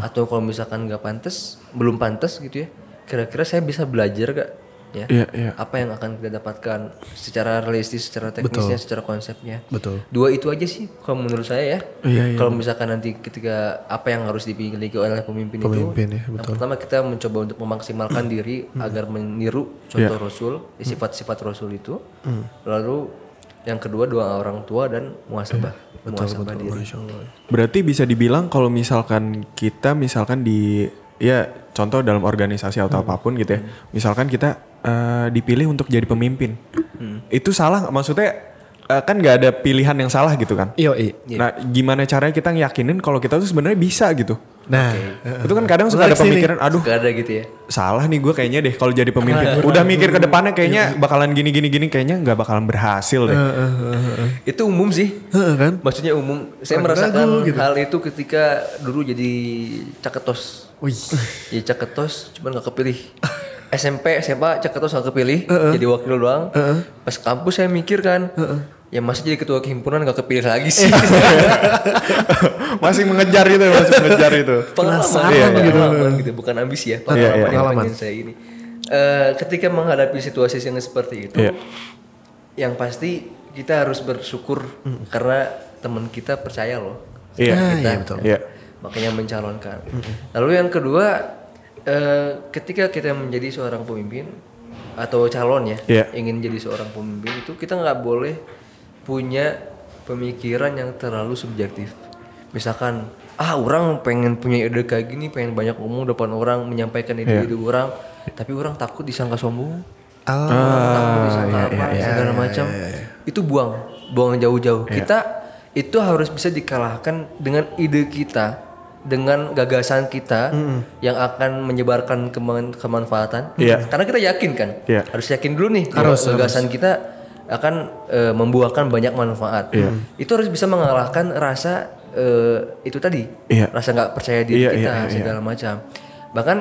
Atau kalau misalkan nggak pantas belum pantas gitu ya kira-kira saya bisa belajar gak ya.
Iya, iya.
apa yang akan kita dapatkan secara realistis secara teknisnya secara konsepnya.
Betul.
dua itu aja sih kalau menurut saya ya.
Iya,
kalau misalkan nanti ketika apa yang harus dimiliki oleh pemimpin,
Pemimpin
itu
ya,
yang pertama kita mencoba untuk memaksimalkan diri agar meniru contoh Rasul ya, sifat-sifat Rasul itu. Lalu yang kedua doa orang tua dan muasabah muasabah diri.
Masya Allah.
Berarti bisa dibilang kalau misalkan kita misalkan di ya contoh dalam organisasi atau apa pun gitu ya. Misalkan kita eh, dipilih untuk jadi pemimpin. Itu salah maksudnya eh, kan nggak ada pilihan yang salah gitu kan.
Iya, iya.
Nah, gimana caranya kita yakinin kalau kita tuh sebenarnya bisa gitu.
Nah,
Itu kan kadang suka ada pemikiran, aduh
Gak ada gitu ya
salah nih gue kayaknya deh kalau jadi pemimpin. Udah mikir ke depannya kayaknya bakalan gini gini gini kayaknya nggak bakalan berhasil deh.
itu umum sih
Heeh, kan?
maksudnya umum saya merasakan hal itu ketika dulu jadi caketos
Wih.
jadi caketos cuman nggak kepilih SMP SMA caketos nggak kepilih jadi wakil doang pas kampus saya mikir kan ya masa jadi ketua kehimpunan nggak kepilih lagi sih
masih mengejar itu, masih mengejar itu.
pengalaman,
Iya, iya.
pengalaman gitu bukan ambisi ya pengalaman
Iya, iya.
Pengalaman.
saya ini Eh, ketika menghadapi situasi yang seperti itu
Iya.
yang pasti kita harus bersyukur karena teman kita percaya loh
Iya.
Ah,
kita
iya, betul.
Iya.
makanya mencalonkan lalu yang kedua eh, ketika kita menjadi seorang pemimpin atau calon ya
Iya.
ingin jadi seorang pemimpin itu kita nggak boleh punya pemikiran yang terlalu subjektif. Misalkan ah orang pengen punya ide kayak gini pengen banyak ngomong depan orang menyampaikan ide-ide orang tapi orang takut disangka sombong.
Ah,
takut disangka apa segala macam. itu buang buang jauh-jauh. Kita itu harus bisa dikalahkan dengan ide kita dengan gagasan kita yang akan menyebarkan keman- kemanfaatan
Iya.
karena kita yakin kan
Iya.
harus yakin dulu nih bahwa gagasan kita akan eh, membuahkan banyak manfaat itu harus bisa mengalahkan rasa eh, itu tadi
Iya.
rasa nggak percaya diri
Iya,
kita
iya, iya.
segala macam bahkan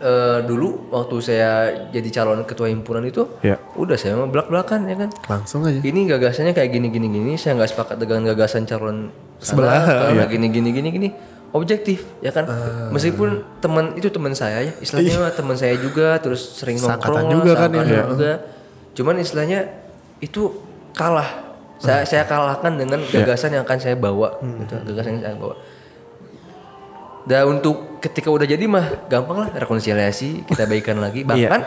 eh, dulu waktu saya jadi calon ketua himpunan itu
Iya.
udah saya mau belak belakan ya kan
langsung aja.
ini gagasannya kayak gini gini gini saya nggak sepakat dengan gagasan calon
Sebelah.
Iya.
gini gini gini gini objektif ya kan?
Ah.
meskipun teman itu teman saya ya istilahnya mah teman saya juga terus sering nongkrong
juga kan ya.
juga. Cuman istilahnya itu kalah. Saya saya kalahkan dengan
Iya.
gagasan yang akan saya bawa
Hmm.
gitu. Gagasan yang saya bawa. Dan untuk ketika udah jadi mah gampang lah rekonsiliasi kita baikan lagi. Bahkan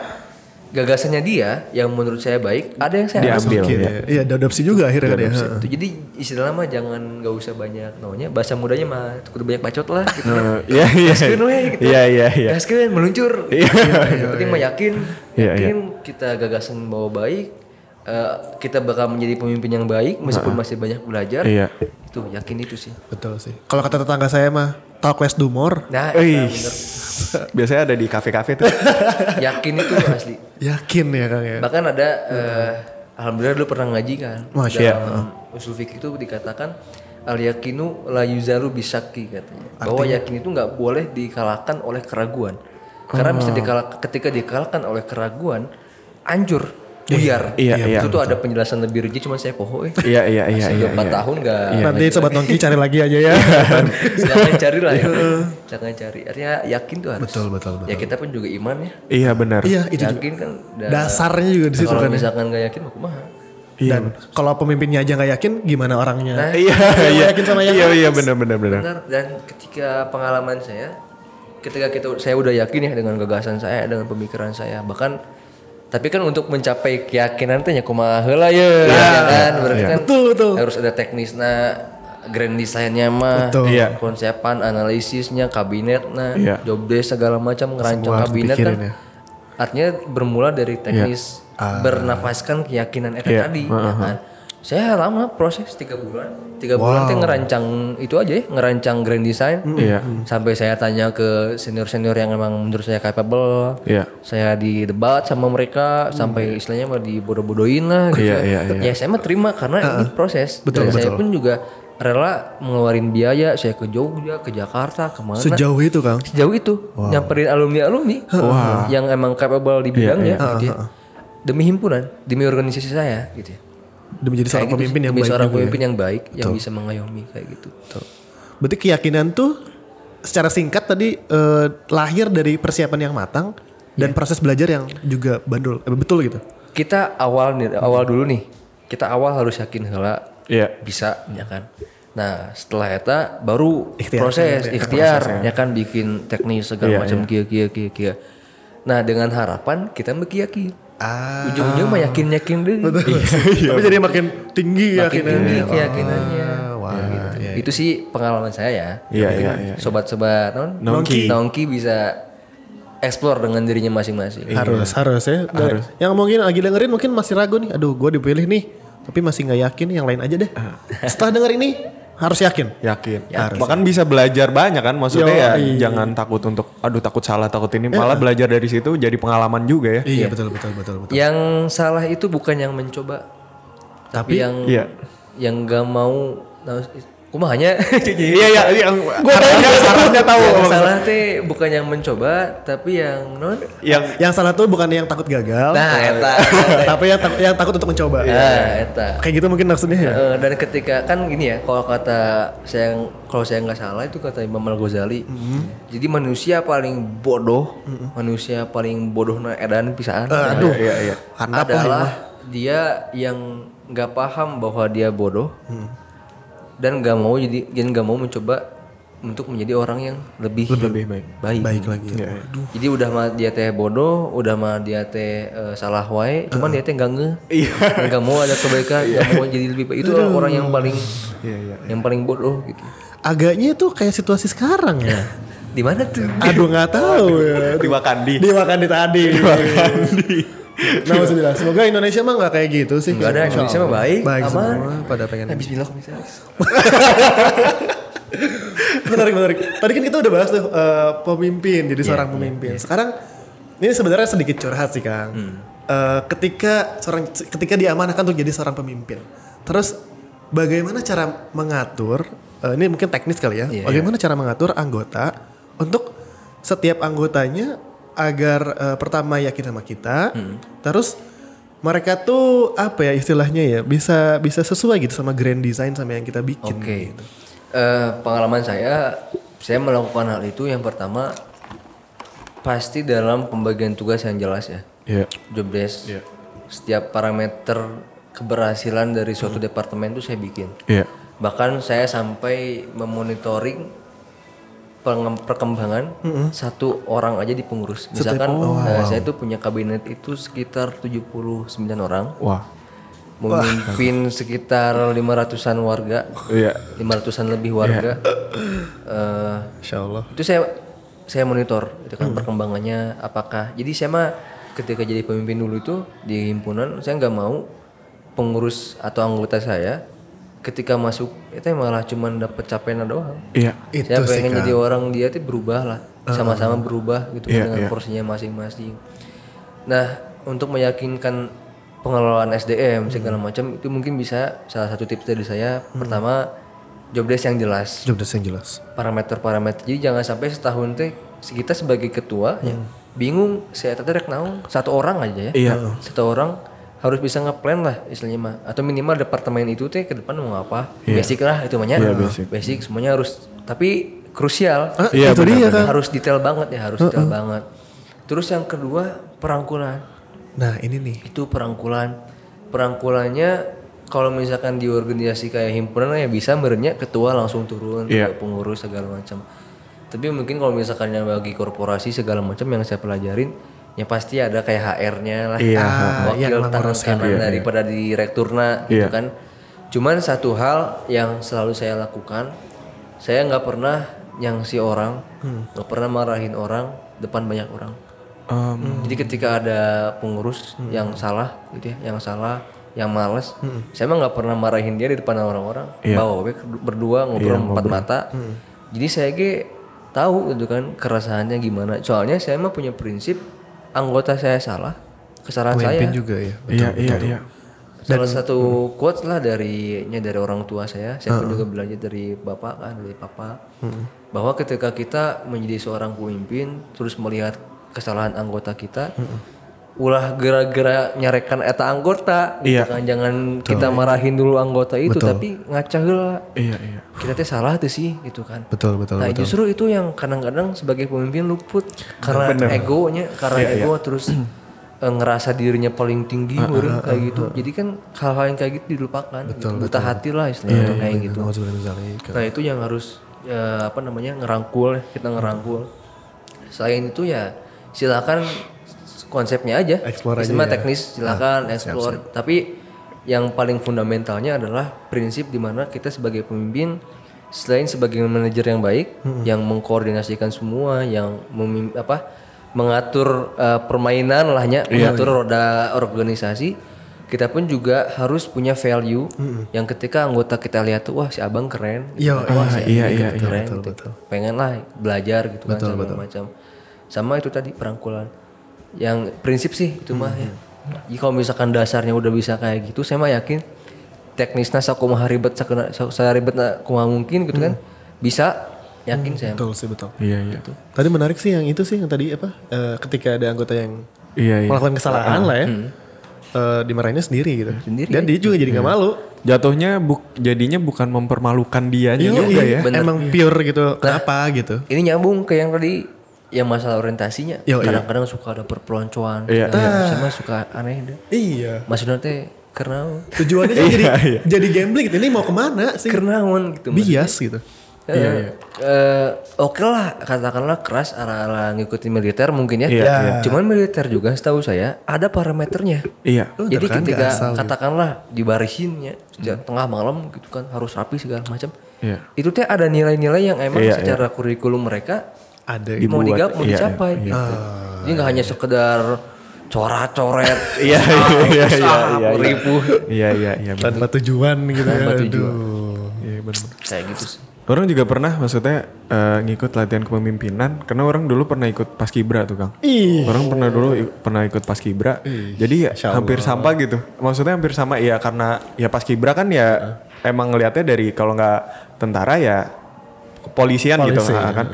gagasannya dia yang menurut saya baik ada yang saya
Diambil.
Oke,
Iya.
Iya, diadopsi juga akhirnya kan ya.
itu jadi istilahnya mah jangan nggak usah banyak namanya bahasa mudanya mah kudu banyak bacot lah gitu
Iya, iya.
Gaskeun we gitu.
Iya, iya, iya.
Gaskeun, meluncur.
Iya.
Yang penting mah yakin,
Iya,
yakin kita gagasan bawa baik, eh, kita bakal menjadi pemimpin yang baik meskipun masih banyak belajar.
Iya.
Itu yakin itu sih.
Betul sih. Kalau kata tetangga saya mah talk less do more.
Nah, bener.
Biasanya ada di kafe-kafe tuh.
yakin itu asli.
Yakin ya Kang ya.
Bahkan ada eh, alhamdulillah dulu pernah ngaji kan.
Masya
Dalam usul fikih itu dikatakan al yakinu la yuzaru bisaki katanya. Bahwa yakin itu nggak boleh dikalahkan oleh keraguan. Karena bisa dikalahkan ketika dikalahkan oleh keraguan anjur buyar.
Iya, iya,
Itu tuh ada penjelasan lebih rinci cuman saya poho eh.
Iya, iya, iya,
Masih
iya.
4 tahun nggak
Nanti sobat nongki cari lagi aja ya.
jangan cari lah ya. jangan cari. Artinya yakin tuh harus.
Betul, betul, betul.
Ya kita pun juga iman ya.
Iya, benar.
iya, itu juga.
yakin kan udah-
Dasarnya juga di situ
kalau
kan. ya.
misalkan nggak yakin mah kumaha.
Dan kalau pemimpinnya aja nggak yakin, gimana orangnya?
Nah,
Iya, iya.
yakin sama yang
Iya, iya, benar, benar, benar.
Benar dan ketika pengalaman saya ketika kita saya udah yakin ya dengan gagasan saya dengan pemikiran saya bahkan tapi kan untuk mencapai keyakinan teh nya kumaha heula ya, ya kan berarti kan
Betul, betul.
harus ada teknisnya grand desainnya mah
Betul.
Iya.
konsepan analisisnya kabinetnya
Iya.
job desk segala macam ngerancang kabinet kan
ya.
artinya bermula dari teknis bernafaskan keyakinan eta
Iya.
tadi ya kan saya lama proses tiga bulan. Tiga bulan teh ngerancang itu aja ya ngerancang grand design.
Iya.
sampai saya tanya ke senior senior yang emang menurut saya capable.
Iya.
saya di debat sama mereka sampai istilahnya mah dibodoh-bodohin lah gitu.
Iya, iya, iya.
ya saya mah terima karena ini proses. Dan saya pun juga rela ngeluarin biaya. Saya ke Jogja ke Jakarta ke mana
Sejauh itu Kang.
sejauh itu. Nyamperin alumni alumni yang emang capable di bidangnya gitu ya. demi himpunan demi organisasi saya gitu ya
Demi jadi seorang
gitu
pemimpin yang baik
seorang
juga ya.
pemimpin yang baik yang bisa mengayomi kayak gitu
Berarti keyakinan tuh secara singkat tadi eh, lahir dari persiapan yang matang dan proses belajar yang juga bandul, eh, betul gitu.
Kita awal nih, awal dulu nih. Kita awal harus yakin heula
Iya.
bisa ya kan. Nah, setelah eta baru
Ikhtiar.
proses
Iya,
ikhtiar ya kan bikin teknis segala
Iya,
macam kia kia kia kia. Nah, dengan harapan kita mengkiyaki.
Ah,
Ujung-ujung mah yakin-yakin deh.
tapi jadi makin tinggi
Makin
keyakinannya.
tinggi keyakinannya.
Ah, wah,
Nah, gitu.
iya,
Itu sih pengalaman saya ya.
Iya, iya, iya.
Sobat-sobat non
Nongki.
Nongki bisa explore dengan dirinya masing-masing.
Harus, harus ya. Dan Yang mungkin lagi dengerin mungkin masih ragu nih. Aduh, gue dipilih nih. Tapi masih nggak yakin, yang lain aja deh. Setelah denger ini, harus yakin.
Yakin.
Harus.
Bahkan bisa belajar banyak kan. Maksudnya
Yo,
ya
iya.
jangan takut untuk aduh takut salah takut ini. Malah belajar dari situ jadi pengalaman juga ya.
Iya, betul, betul, betul, betul.
Yang salah itu bukan yang mencoba, tapi, yang
Iya.
yang gak mau. Kumahanya.
Iya iya yang harusnya harusnya tahu.
yang salah teh bukan yang mencoba, tapi yang non.
Yang
Yang salah tuh bukan yang takut gagal,
Nah, eta.
tapi yang, tak- yang takut untuk mencoba.
Nah, eta.
Kayak gitu mungkin maksudnya ya.
Dan ketika kan gini ya, kalau kata saya kalau saya nggak salah itu kata Imam Al Ghazali. Jadi manusia paling bodoh, manusia paling bodoh na edan pisaan.
Eh, aduh,
iya iya.
handap lah ya.
adalah dia yang nggak paham bahwa dia bodoh dan nggak mau jadi dan nggak mau mencoba untuk menjadi orang yang lebih
Lebih baik.
baik.
Baik lagi.
Iya, iya.
Jadi udah mah dia teh bodoh, udah mah dia teh eh, salah wae, cuman dia teh nggak nge,
Iya.
nggak mau ada kebaikan, nggak mau jadi lebih baik. Itu orang yang paling
Iya iya.
yang paling bodoh gitu.
Agaknya tuh kayak situasi sekarang ya.
Di mana tuh?
Aduh nggak tahu ya.
Di Wakandi.
Di tadi. Nah maksudnya semoga Indonesia mah nggak kayak gitu sih.
Enggak ada Indonesia mah baik,
baik
aman.
semua pada pengen.
Nah, Bismillah misalnya.
menarik menarik. Tadi kan kita udah bahas tuh eh, pemimpin jadi seorang pemimpin. Sekarang ini sebenarnya sedikit curhat sih Kang. Eh, ketika seorang ketika diamanahkan untuk jadi seorang pemimpin. Terus bagaimana cara mengatur eh, ini mungkin teknis kali ya.
Iya.
bagaimana cara mengatur anggota untuk setiap anggotanya agar eh, pertama yakin sama kita, terus mereka tuh apa ya istilahnya ya bisa bisa sesuai gitu sama grand design sama yang kita bikin.
Oke.
gitu.
Eh, pengalaman saya, saya melakukan hal itu yang pertama pasti dalam pembagian tugas yang jelas ya.
Iya.
Job desk. Setiap parameter keberhasilan dari suatu
Hmm.
departemen itu saya bikin.
Iya.
Bahkan saya sampai memonitoring perkembangan satu orang aja di pengurus. Misalkan eh, saya itu punya kabinet itu sekitar 79 orang,
Wah.
memimpin sekitar 500-an warga,
Iya.
500-an lebih warga. Eh,
Insya Allah.
itu saya saya monitor itu kan perkembangannya apakah. Jadi saya mah ketika jadi pemimpin dulu itu di himpunan saya nggak mau pengurus atau anggota saya ketika masuk itu malah cuman dapat capaian doang.
Iya.
Itu
saya
sih,
pengen
Kang.
jadi orang dia tuh berubah lah, sama-sama berubah gitu
Iya,
dengan
iya.
porsinya masing-masing. Nah, untuk meyakinkan pengelolaan SDM segala macam itu mungkin bisa salah satu tips dari saya pertama job desk yang jelas
Job desk yang jelas.
parameter-parameter jadi jangan sampai setahun teh kita sebagai ketua ya bingung saya tadi rek satu orang aja ya
Iya.
satu orang harus bisa ngeplan lah istilahnya mah. Atau minimal departemen itu teh ke depan mau apa. Basic lah itu mahnya
Iya, basic.
semuanya harus tapi krusial.
Ah,
Iya,
itu dia kan.
harus detail banget ya harus detail banget. Terus yang kedua perangkulan.
Nah ini nih.
itu perangkulan. Perangkulannya kalau misalkan di organisasi kayak himpunan ya bisa merenya ketua langsung turun
Iya.
ke pengurus segala macam. Tapi mungkin kalau misalkan yang bagi korporasi segala macam yang saya pelajarin ya pasti ada kayak HR-nya lah
Iya.
Ah,
wakil
yang
tangan kanan daripada direkturna gitu
Iya.
kan cuman satu hal yang selalu saya lakukan saya nggak pernah nyangsi orang nggak pernah marahin orang depan banyak orang
Em,
jadi ketika ada pengurus yang salah gitu ya, yang salah, yang males, saya mah nggak pernah marahin dia di depan orang-orang.
Iya.
Bawa berdua ngobrol empat mata. Jadi saya ge tahu gitu kan keresahannya gimana. Soalnya saya mah punya prinsip anggota saya salah, kesalahan saya.
Pemimpin juga ya.
iya iya iya.
Salah satu quotes lah dari nya dari orang tua saya. Saya pun juga belajar dari bapak kan, dari papa. Bahwa ketika kita menjadi seorang pemimpin terus melihat kesalahan anggota kita, ulah gara-gara nyarekan eta anggota gitu
Iya.
kan jangan kita marahin dulu anggota itu
Betul.
tapi ngaca heula
Iya iya.
kita teh salah tuh sih gitu kan
Betul betul
nah
betul.
justru itu yang kadang-kadang sebagai pemimpin luput karena egonya karena
Iya,
ego terus eh, ngerasa dirinya paling tinggi meureun kayak gitu jadi kan hal-hal yang kayak gitu dilupakan gitu. buta hati lah istilahnya tuh kayak gitu
Nah, sebenarnya misalnya
Nah itu yang harus ya, apa namanya ngerangkul ya, kita ngerangkul. Selain itu ya silakan konsepnya aja.
Explore aja ya.
teknis silakan explore. Tapi yang paling fundamentalnya adalah prinsip di mana kita sebagai pemimpin selain sebagai manajer yang baik, yang mengkoordinasikan semua, yang memim- apa mengatur eh, permainan lahnya, mengatur roda organisasi, kita pun juga harus punya value yang ketika anggota kita lihat tuh wah si abang keren,
Iya,
wah si
iya, iya,
keren,
betul,
gitu.
betul.
pengen lah belajar gitu kan segala macam. Sama itu tadi perangkulan. Yang prinsip sih itu mah ya. Jadi kalau misalkan dasarnya udah bisa kayak gitu, saya mah yakin teknisnya sakumaha ribet sakena saya ribet kumaha mungkin gitu kan bisa yakin saya.
betul sih betul.
Iya iya.
Tadi menarik sih yang itu sih yang tadi apa? eh, ketika ada anggota yang
Iya iya.
melakukan kesalahan lah ya, eh, dimarahinnya sendiri gitu.
Sendiri,
Dan dia juga jadi nggak malu.
Jatuhnya buk jadinya bukan mempermalukan dianya juga ya.
bener.
Emang pure gitu. Kenapa gitu?
Ini nyambung ke yang tadi yang masalah orientasinya.
Iya.
Kadang-kadang suka ada perpeloncoan.
Iya,
macam. Sama suka aneh deh.
Iya.
Maksudnya teh karena
Tujuannya jadi jadi gambling gitu. Ini mau ke mana sih?
karena gitu.
Bias gitu.
Eh, eh, oke lah katakanlah keras arah-arah ngikutin militer mungkin ya.
Iya,
iya.
Cuman militer juga setahu saya ada parameternya.
Iya.
Jadi
kan
ketika
gitu.
katakanlah dibarisinnya sejak tengah malam gitu kan harus rapi segala macam.
Iya.
Itu teh ada nilai-nilai yang emang
Iya,
secara kurikulum mereka
Ada
mau
Dibuat,
digap mau
iya,
dicapai
iya,
gitu. Jadi nggak hanya sekedar coret-coret,
Iya iya iya iya iya.
ripuh
Iya iya iya.
tanpa tujuan gitu
Tanpa
ya.
tujuan.
Aduh.
Iya benar.
kayak gitu sih.
Orang juga pernah maksudnya eh, ngikut latihan kepemimpinan karena orang dulu pernah ikut paskibra tuh Kang.
Ih.
Orang pernah dulu i- pernah ikut paskibra. Jadi ya hampir sama gitu. Maksudnya hampir sama ya karena ya paskibra kan ya emang ngelihatnya dari kalau nggak tentara ya kepolisian gitu
Polisi,
nah, kan.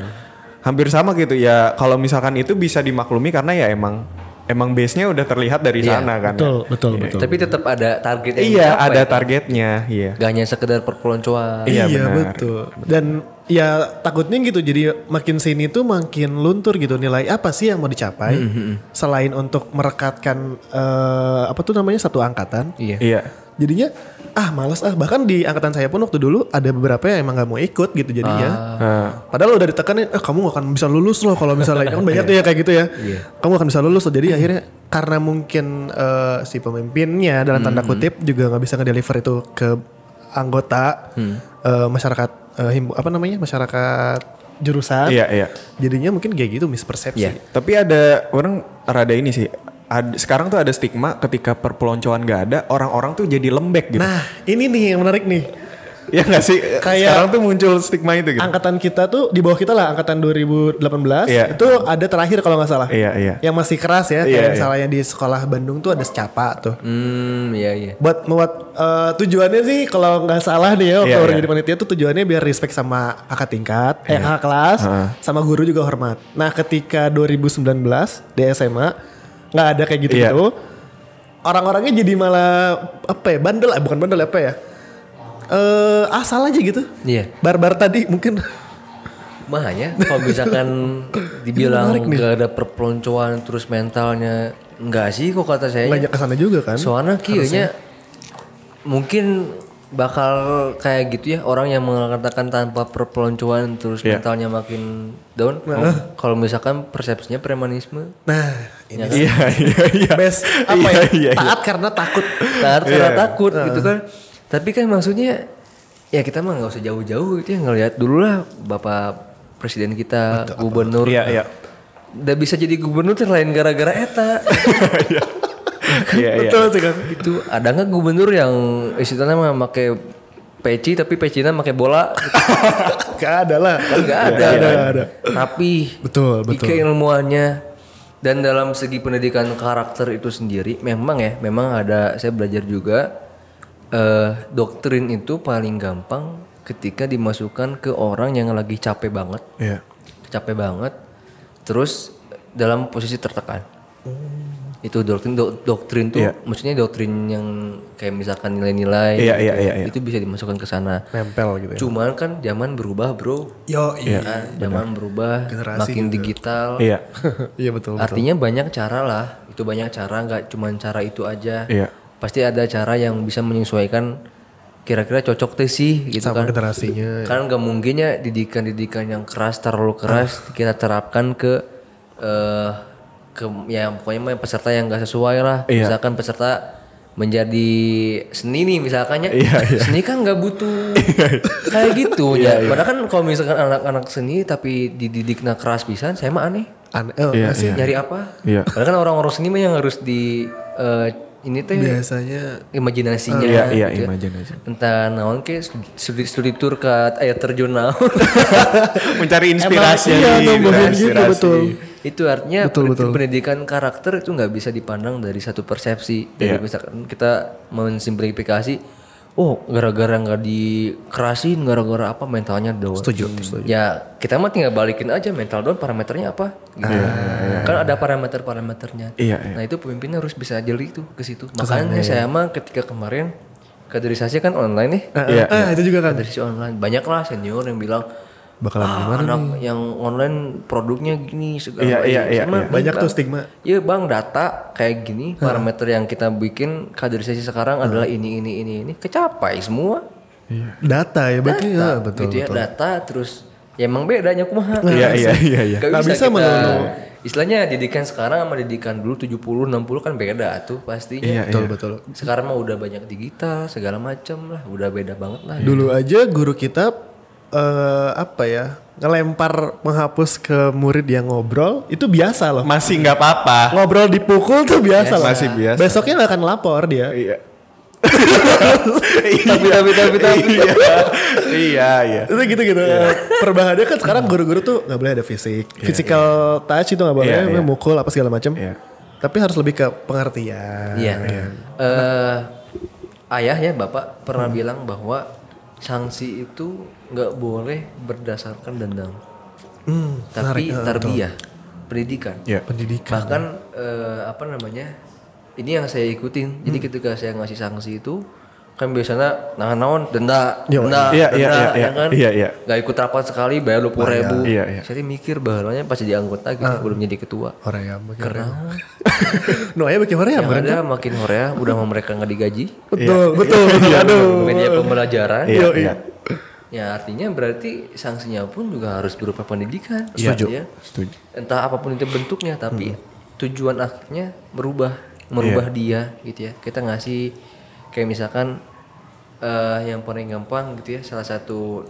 Hampir sama gitu ya kalau misalkan itu bisa dimaklumi karena ya emang emang base-nya udah terlihat dari
Iya,
sana kan.
Betul,
ya.
betul,
Iya.
betul.
Tapi tetap ada target yang
Iya, ada
kan?
targetnya, iya.
Gak hanya sekedar perpeloncoan.
Iya,
Iya,
benar.
betul. Dan ya takutnya gitu jadi makin sini tuh makin luntur gitu nilai apa sih yang mau dicapai selain untuk merekatkan eh, apa tuh namanya satu angkatan.
Iya.
Iya.
Jadinya ah malas ah bahkan di angkatan saya pun waktu dulu ada beberapa yang emang nggak mau ikut gitu jadinya.
Nah,
Padahal udah ditekanin, eh kamu gak akan bisa lulus loh kalau misalnya kan banyak tuh ya kayak gitu ya. Kamu akan bisa lulus loh. Jadi akhirnya karena mungkin eh, si pemimpinnya dalam tanda kutip juga nggak bisa ngedeliver itu ke anggota eh, masyarakat eh, himpu- apa namanya masyarakat jurusan.
iya, iya.
Jadinya mungkin kayak gitu mispersepsi.
Iya.
Tapi ada orang rada ini sih. Ad- sekarang tuh ada stigma ketika perpeloncoan gak ada, orang-orang tuh jadi lembek gitu.
Nah ini nih yang menarik nih.
ya gak sih?
kayak-
sekarang tuh muncul stigma itu gitu.
Angkatan kita tuh di bawah kita lah angkatan 2018
Iya.
itu ada terakhir kalau nggak salah.
Iya, iya.
Yang masih keras ya.
Iya,
kayak
iya.
misalnya di sekolah Bandung tuh ada secapa tuh.
Hmm, iya iya.
buat buat eh, tujuannya sih kalau nggak salah nih ya waktu
Iya,
orang
iya.
jadi panitia tuh tujuannya biar respect sama kakak tingkat, eh kakak kelas,
Heeh.
sama guru juga hormat. Nah ketika 2019 di SMA nggak ada kayak gitu
Iya.
gitu, orang-orangnya jadi malah apa ya bandel, eh, bukan bandel apa ya? Eh asal aja gitu.
Iya.
Barbar tadi mungkin.
Makanya kalau misalkan dibilang
menarik nih.
gak ada perpeloncoan terus mentalnya enggak sih kok kata saya.
banyak ke sana juga kan.
Soalnya kayaknya mungkin bakal kayak gitu ya orang yang mengatakan tanpa perpeloncoan terus
Iya.
mentalnya makin down. Kalau misalkan persepsinya premanisme,
Nah ini
Iya, iya, iya.
best apa
Iya,
ya?
iya, iya.
Taat karena takut.
taat karena
Iya.
takut gitu kan. Tapi kan maksudnya ya kita mah nggak usah jauh-jauh gitu ya ngelihat dulu lah bapak presiden kita gubernur
Iya, iya.
udah bisa jadi gubernur tuh lain gara-gara eta
Iya, iya.
Betul sih kan.
itu ada nggak gubernur yang istilahnya mah pakai peci tapi pecinya pakai bola
Gak ada lah.
kan nggak ada
Gak ada,
kan
gak ada.
rapih
Betul, betul.
keilmuannya dan dalam segi pendidikan karakter itu sendiri memang ya memang ada saya belajar juga eh, doktrin itu paling gampang ketika dimasukkan ke orang yang lagi capek banget
Iya.
capek banget terus dalam posisi tertekan itu doktrin dok- doktrin tuh
Iya.
maksudnya doktrin yang kayak misalkan nilai-nilai
Iya,
gitu
iya,
ya,
iya, iya.
itu bisa dimasukkan ke sana
Nempel gitu ya.
cuman kan zaman berubah bro
Yo, iya.
kan zaman berubah
Generasi
makin
juga.
digital
Iya.
iya betul. betul.
artinya banyak cara lah itu banyak cara nggak cuman cara itu aja
Iya.
pasti ada cara yang bisa menyesuaikan kira-kira cocok teh sih gitu
Sama
kan
generasinya.
kan nggak mungkin ya didikan-didikan yang keras terlalu keras
Ah.
kita terapkan ke eh ke ya pokoknya peserta yang nggak sesuai lah.
Iya.
misalkan peserta menjadi seni nih misalkan ya.
Iya, iya.
seni kan nggak butuh kayak gitu ya. Padahal kan kalau misalkan anak-anak seni tapi dididiknya keras pisan saya mah aneh.
Aneh, oh,
Iya,
masih
nyari apa?
Iya.
padahal kan orang-orang seni mah yang harus di eh, ini teh
biasanya
imajinasinya
Iya, iya,
gitu ya.
imajinasi.
entah naon ke studi, studi tour ke air terjun naon
Mencari inspirasi.
iya, nambahin gitu,
inspirasi.
betul.
itu artinya
Betul,
pendidikan,
betul.
pendidikan karakter itu nggak bisa dipandang dari satu persepsi dari
Iya.
misalkan kita mensimplifikasi oh gara-gara nggak dikerasin gara-gara apa mentalnya down.
Setuju, setuju.
ya kita mah tinggal balikin aja mental down parameternya apa? Gitu. kan ada parameter-parameternya.
Iya, iya.
nah itu pemimpin harus bisa jeli tuh ke situ. Makanya saya mah ketika kemarin kaderisasi kan online nih.
Iya,
ah, itu juga kan.
kaderisasi online. Banyak lah senior yang bilang
Bakalan
ah,
gimana
anak yang online produknya gini segala
Iya,
macam."
iya, iya,
Sama,
iya.
Banyak
Bang,
tuh stigma.
Iya bang data kayak gini parameter yang kita bikin kaderisasi sekarang adalah ini ini ini ini kecapai semua
Data ya berarti
data
ya, betul
gitu ya
betul.
data terus ya emang bedanya kumaha
Iya, iya, iya, iya.
Gak
Nggak
bisa,
bisa
kita
melulu.
istilahnya didikan sekarang sama didikan dulu 70 60 kan beda tuh pastinya
Iya,
Betul betul.
sekarang mah udah banyak digital segala macam lah udah beda banget lah
Dulu aja guru kita eh apa ya ngelempar menghapus ke murid yang ngobrol itu biasa loh.
Masih nggak apa-apa.
Ngobrol dipukul tuh biasa loh.
Masih biasa.
Besoknya nggak akan lapor dia.
Iya.
tapi tapi tapi tapi
Iya, iya.
Itu gitu gitu. Perubahannya kan sekarang guru-guru tuh nggak boleh ada fisik, physical touch itu nggak boleh,
Iya, iya.
mukul apa segala macam.
Iya.
Tapi harus lebih ke pengertian.
Iya. Eh, ayah ya bapak pernah bilang bahwa sanksi itu nggak boleh berdasarkan dendam,
Hmm,
tapi tarbiyah, pendidikan.
Iya.
pendidikan.
Bahkan eh, apa namanya? Ini yang saya ikutin. Jadi ketika saya ngasih sanksi itu kan biasanya nah naon denda, denda,
iya,
denda,
iya, iya,
ya
iya.
kan?
Iya, iya.
Gak ikut rapat sekali bayar dua ribu.
Iya, iya.
Saya mikir bahwanya pas jadi anggota gitu, belum jadi ketua.
Orang yang bagaimana?
Karena
No ya bagaimana ya?
yang ada makin Korea udah mau mereka nggak digaji.
Betul, betul. Aduh.
media pembelajaran.
Iya,
Yo,
iya.
Ya artinya berarti sanksinya pun juga harus berupa pendidikan.
Setuju.
Ya.
Setuju.
Entah apa pun itu bentuknya, tapi tujuan akhirnya merubah, merubah dia gitu ya. Kita ngasih kayak misalkan eh, yang paling gampang gitu ya, salah satu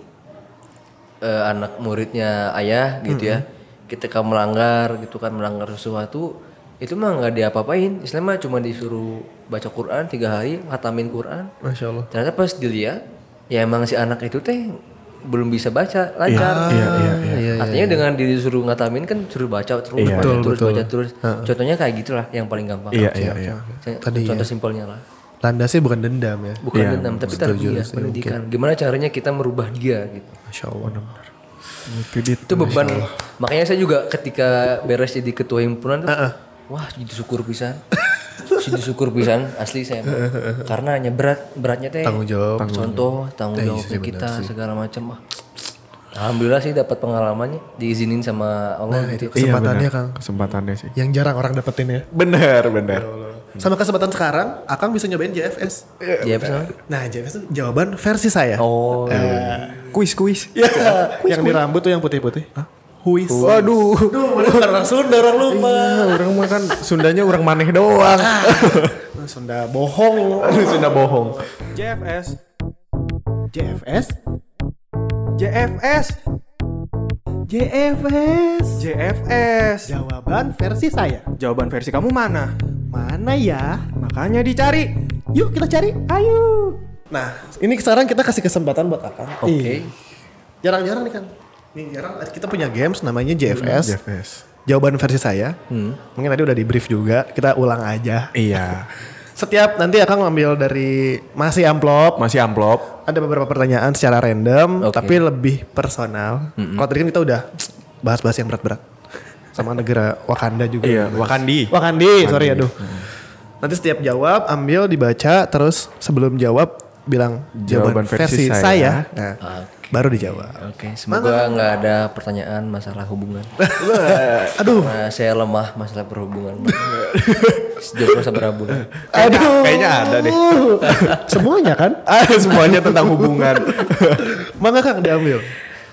eh, anak muridnya ayah gitu ya, ketika melanggar gitu kan melanggar sesuatu itu mah nggak diapa-apain, Islam mah cuma disuruh baca Quran tiga hari, khatamin Quran,
Masya Allah.
ternyata pas dilihat ya emang si anak itu teh belum bisa baca lancar
Iya, iya, iya.
artinya dengan disuruh ngatamin kan suruh baca terus
Iya.
baca
Betul,
terus
betul.
baca terus contohnya kayak gitulah yang paling gampang
Iya, iya, iya.
Tadi
contoh
ya.
simpelnya lah
Landasnya bukan dendam ya.
bukan
Iya,
dendam tapi tarbiyah
sih,
pendidikan gimana caranya kita merubah dia gitu
Masya Allah.
Itu dia.
itu beban makanya saya juga ketika beres jadi ketua himpunan tuh wah jadi syukur pisan jadi syukur pisan asli saya karena hanya berat beratnya teh
Tanggung jawab.
contoh tanggung jawabnya kita segala macam ah alhamdulillah sih dapat pengalamannya diizinin sama Allah gitu
Kesempatannya
Iya,
Kang.
Kesempatannya sih.
Yang jarang orang dapetin ya.
Benar, benar.
Sama kesempatan sekarang, Akang bisa nyobain JFS.
ya betul
Nah, JFS itu jawaban versi saya.
oh
Kuis, kuis.
Ya, yang di rambut tuh yang putih-putih. Huis.
Waduh.
Duh, mana orang Sunda, orang lupa.
orang mah kan Sundanya orang maneh doang.
Sunda bohong.
Sunda bohong. JFS.
JFS?
JFS.
JFS.
JFS.
Jawaban versi saya.
Jawaban versi kamu mana?
Mana ya?
Makanya dicari.
Yuk kita cari. Ayo. Nah, ini sekarang kita kasih kesempatan buat Akang.
oke
Ih, Jarang-jarang nih kan. Ini jarang kita punya games namanya JFS.
JFS.
Jawaban versi saya. Mungkin tadi udah di brief juga. Kita ulang aja.
Iya.
Setiap nanti akan ngambil dari masih amplop.
Masih amplop.
Ada beberapa pertanyaan secara random,
Oke.
tapi lebih personal. Kalau tadi kan kita udah bahas-bahas yang berat-berat. sama negara Wakanda juga.
Iya, Wakandi.
Wakandi, sorry aduh. Nanti setiap jawab ambil dibaca terus sebelum jawab bilang jawaban,
Jawaban
versi,
versi
saya.
saya.
Nah, baru dijawab.
Oke, semoga nggak ada pertanyaan masalah hubungan.
Aduh,
Nah, saya lemah masalah perhubungan. Sejauh berapa bulan?
aduh.
Kayaknya ada deh.
Semuanya kan?
Ah, semuanya tentang hubungan.
Mangga Kang diambil.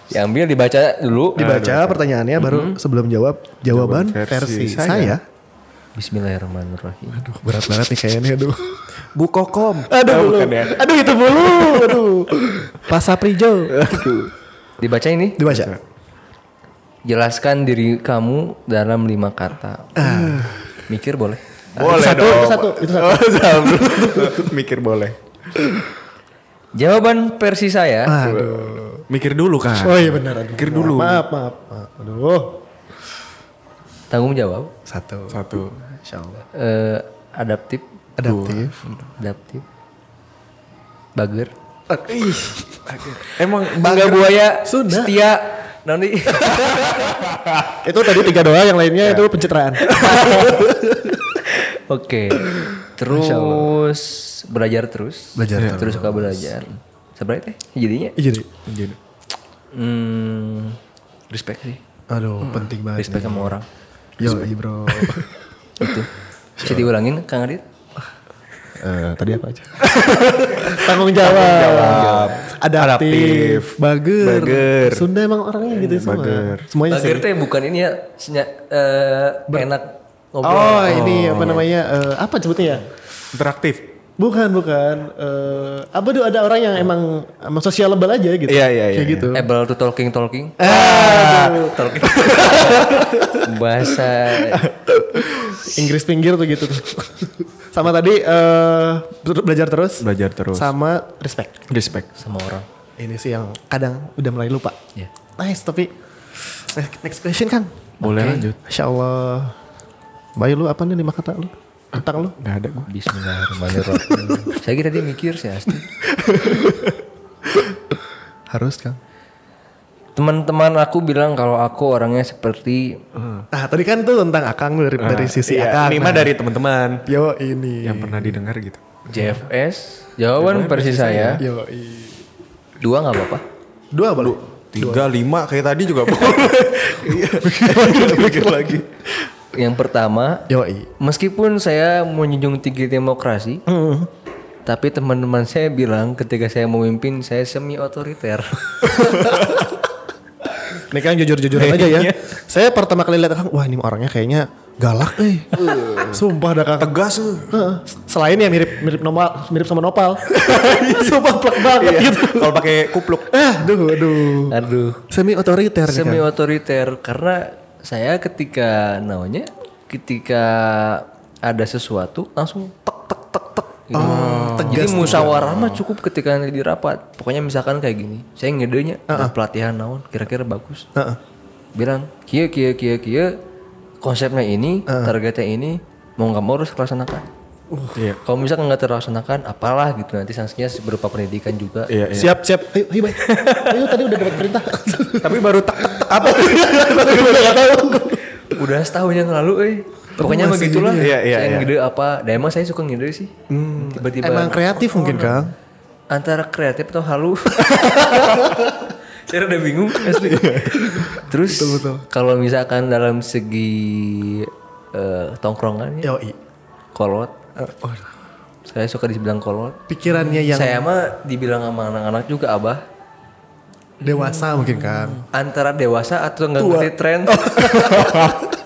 Diambil dibaca dulu.
Dibaca pertanyaannya baru sebelum jawab jawaban
Jawaban
versi,
versi
saya.
saya.
Bismillahirrahmanirrahim.
Aduh, berat banget nih kayaknya aduh.
Bu Kokom.
Aduh,
Oh, bukan ya.
aduh itu dulu, aduh. Pak Saprijo.
Dibaca ini.
Dibaca.
Jelaskan diri kamu dalam lima kata. Mikir boleh.
Boleh
satu,
dong.
itu satu, itu satu.
Oh, satu. Mikir boleh.
Jawaban versi saya.
Aduh.
Mikir dulu kan.
Oh iya benar. aduh.
Mikir dulu.
Maaf, maaf, maaf. Aduh.
Tanggung jawab.
Satu.
Satu.
Insya Allah.
eh, adaptif.
Adaptif.
Adaptif. Bager.
Ih. Emang
Bangga buaya.
Sunda.
Setia. Nanti.
Itu tadi tiga doang, yang lainnya itu pencitraan.
Oke. Terus belajar terus.
Belajar
terus. suka belajar. Sebenarnya teh jadinya.
Jadi,
Hmm, respect sih.
aduh, penting banget.
Respect sama orang.
Yo, bro.
Itu. Bisa diulangin Kang Adit?
Eh, tadi apa aja? Tanggung jawab. Adaptif. Bager.
Bager.
Sunda emang orangnya gitu semua.
Bager.
Semuanya
Bager
sih.
teh bukan ini ya, senya, eh, enak ngobrol.
Oh, ini apa namanya? eh, apa sebutnya ya?
Interaktif.
Bukan, bukan. Eh, apa tuh ada orang yang emang emang sociable aja gitu.
Iya, iya,
Kayak
iya,
gitu.
Able to talking talking.
Aduh.
Talking. Bahasa
Inggris pinggir tuh gitu tuh. Sama tadi eh belajar terus.
Belajar terus.
Sama respect.
Respect.
sama orang.
Ini sih yang kadang udah mulai lupa.
Ya.
Nice, tapi next, next question kan.
Boleh
Oke.
lanjut.
Insya Allah. Bayu lu apa nih lima kata lu? Tentang lu?
Gak ada gue.
Bismillahirrahmanirrahim. Saya kira tadi mikir sih Asti.
Harus kan.
Teman-teman aku bilang kalau aku orangnya seperti
Nah tadi kan tuh tentang Akang dari, dari sisi
Iya,
Akang.
Ini mah
Nah,
dari teman-teman
Yo ini.
yang pernah didengar gitu.
JFS. Jawaban versi saya
Yo
dua nggak apa-apa.
Dua baru.
Tiga, lima kayak tadi juga boleh. Pikir lagi.
Yang pertama,
Yo
meskipun saya menjunjung tinggi demokrasi, tapi teman-teman saya bilang ketika saya memimpin saya semi otoriter.
Ini kan jujur-jujuran aja ya. Saya pertama kali lihat Akang, wah ini orangnya kayaknya galak eh. Sumpah dah Kang.
Tegas.
Heeh. Selain ya mirip mirip nopal, mirip sama nopal. Sumpah plek banget
Iya.
gitu.
Kalau pakai kupluk.
Ah, duh, aduh.
Aduh,
Semi otoriter
semi
kan.
otoriter karena saya ketika namanya ketika ada sesuatu langsung tek tek tek tek gitu. Jadi musyawarah mah cukup ketika di rapat. Pokoknya misalkan kayak gini, saya ngedenya ada pelatihan naon kira-kira bagus.
Heeh.
Bilang, kia kia kia kia konsepnya ini, targetnya ini, mau nggak mau harus dilaksanakan.
Iya.
Kalau misalkan nggak terlaksanakan, apalah gitu nanti sanksinya berupa pendidikan juga.
Iya, iya.
Siap, siap. Ayo, ayo. Ayo tadi udah dapat perintah.
Tapi baru tak tak tak apa?
Tahu.
Udah setahun yang lalu, eh. Pokoknya
masih
begitulah.
ya? Iya, iya,
saya
iya.
ngide apa? Dan emang saya suka ngide sih. Tiba-tiba
Emang kreatif mungkin Kang.
antara kreatif atau halu. saya udah bingung asli. Terus kalau misalkan dalam segi eh, tongkrongan ya,
Yo
kolot.
oh,
Saya suka dibilang kolot.
pikirannya yang
Saya mah dibilang sama anak-anak juga abah.
dewasa mungkin Kang.
antara dewasa atau nggak ngerti tren.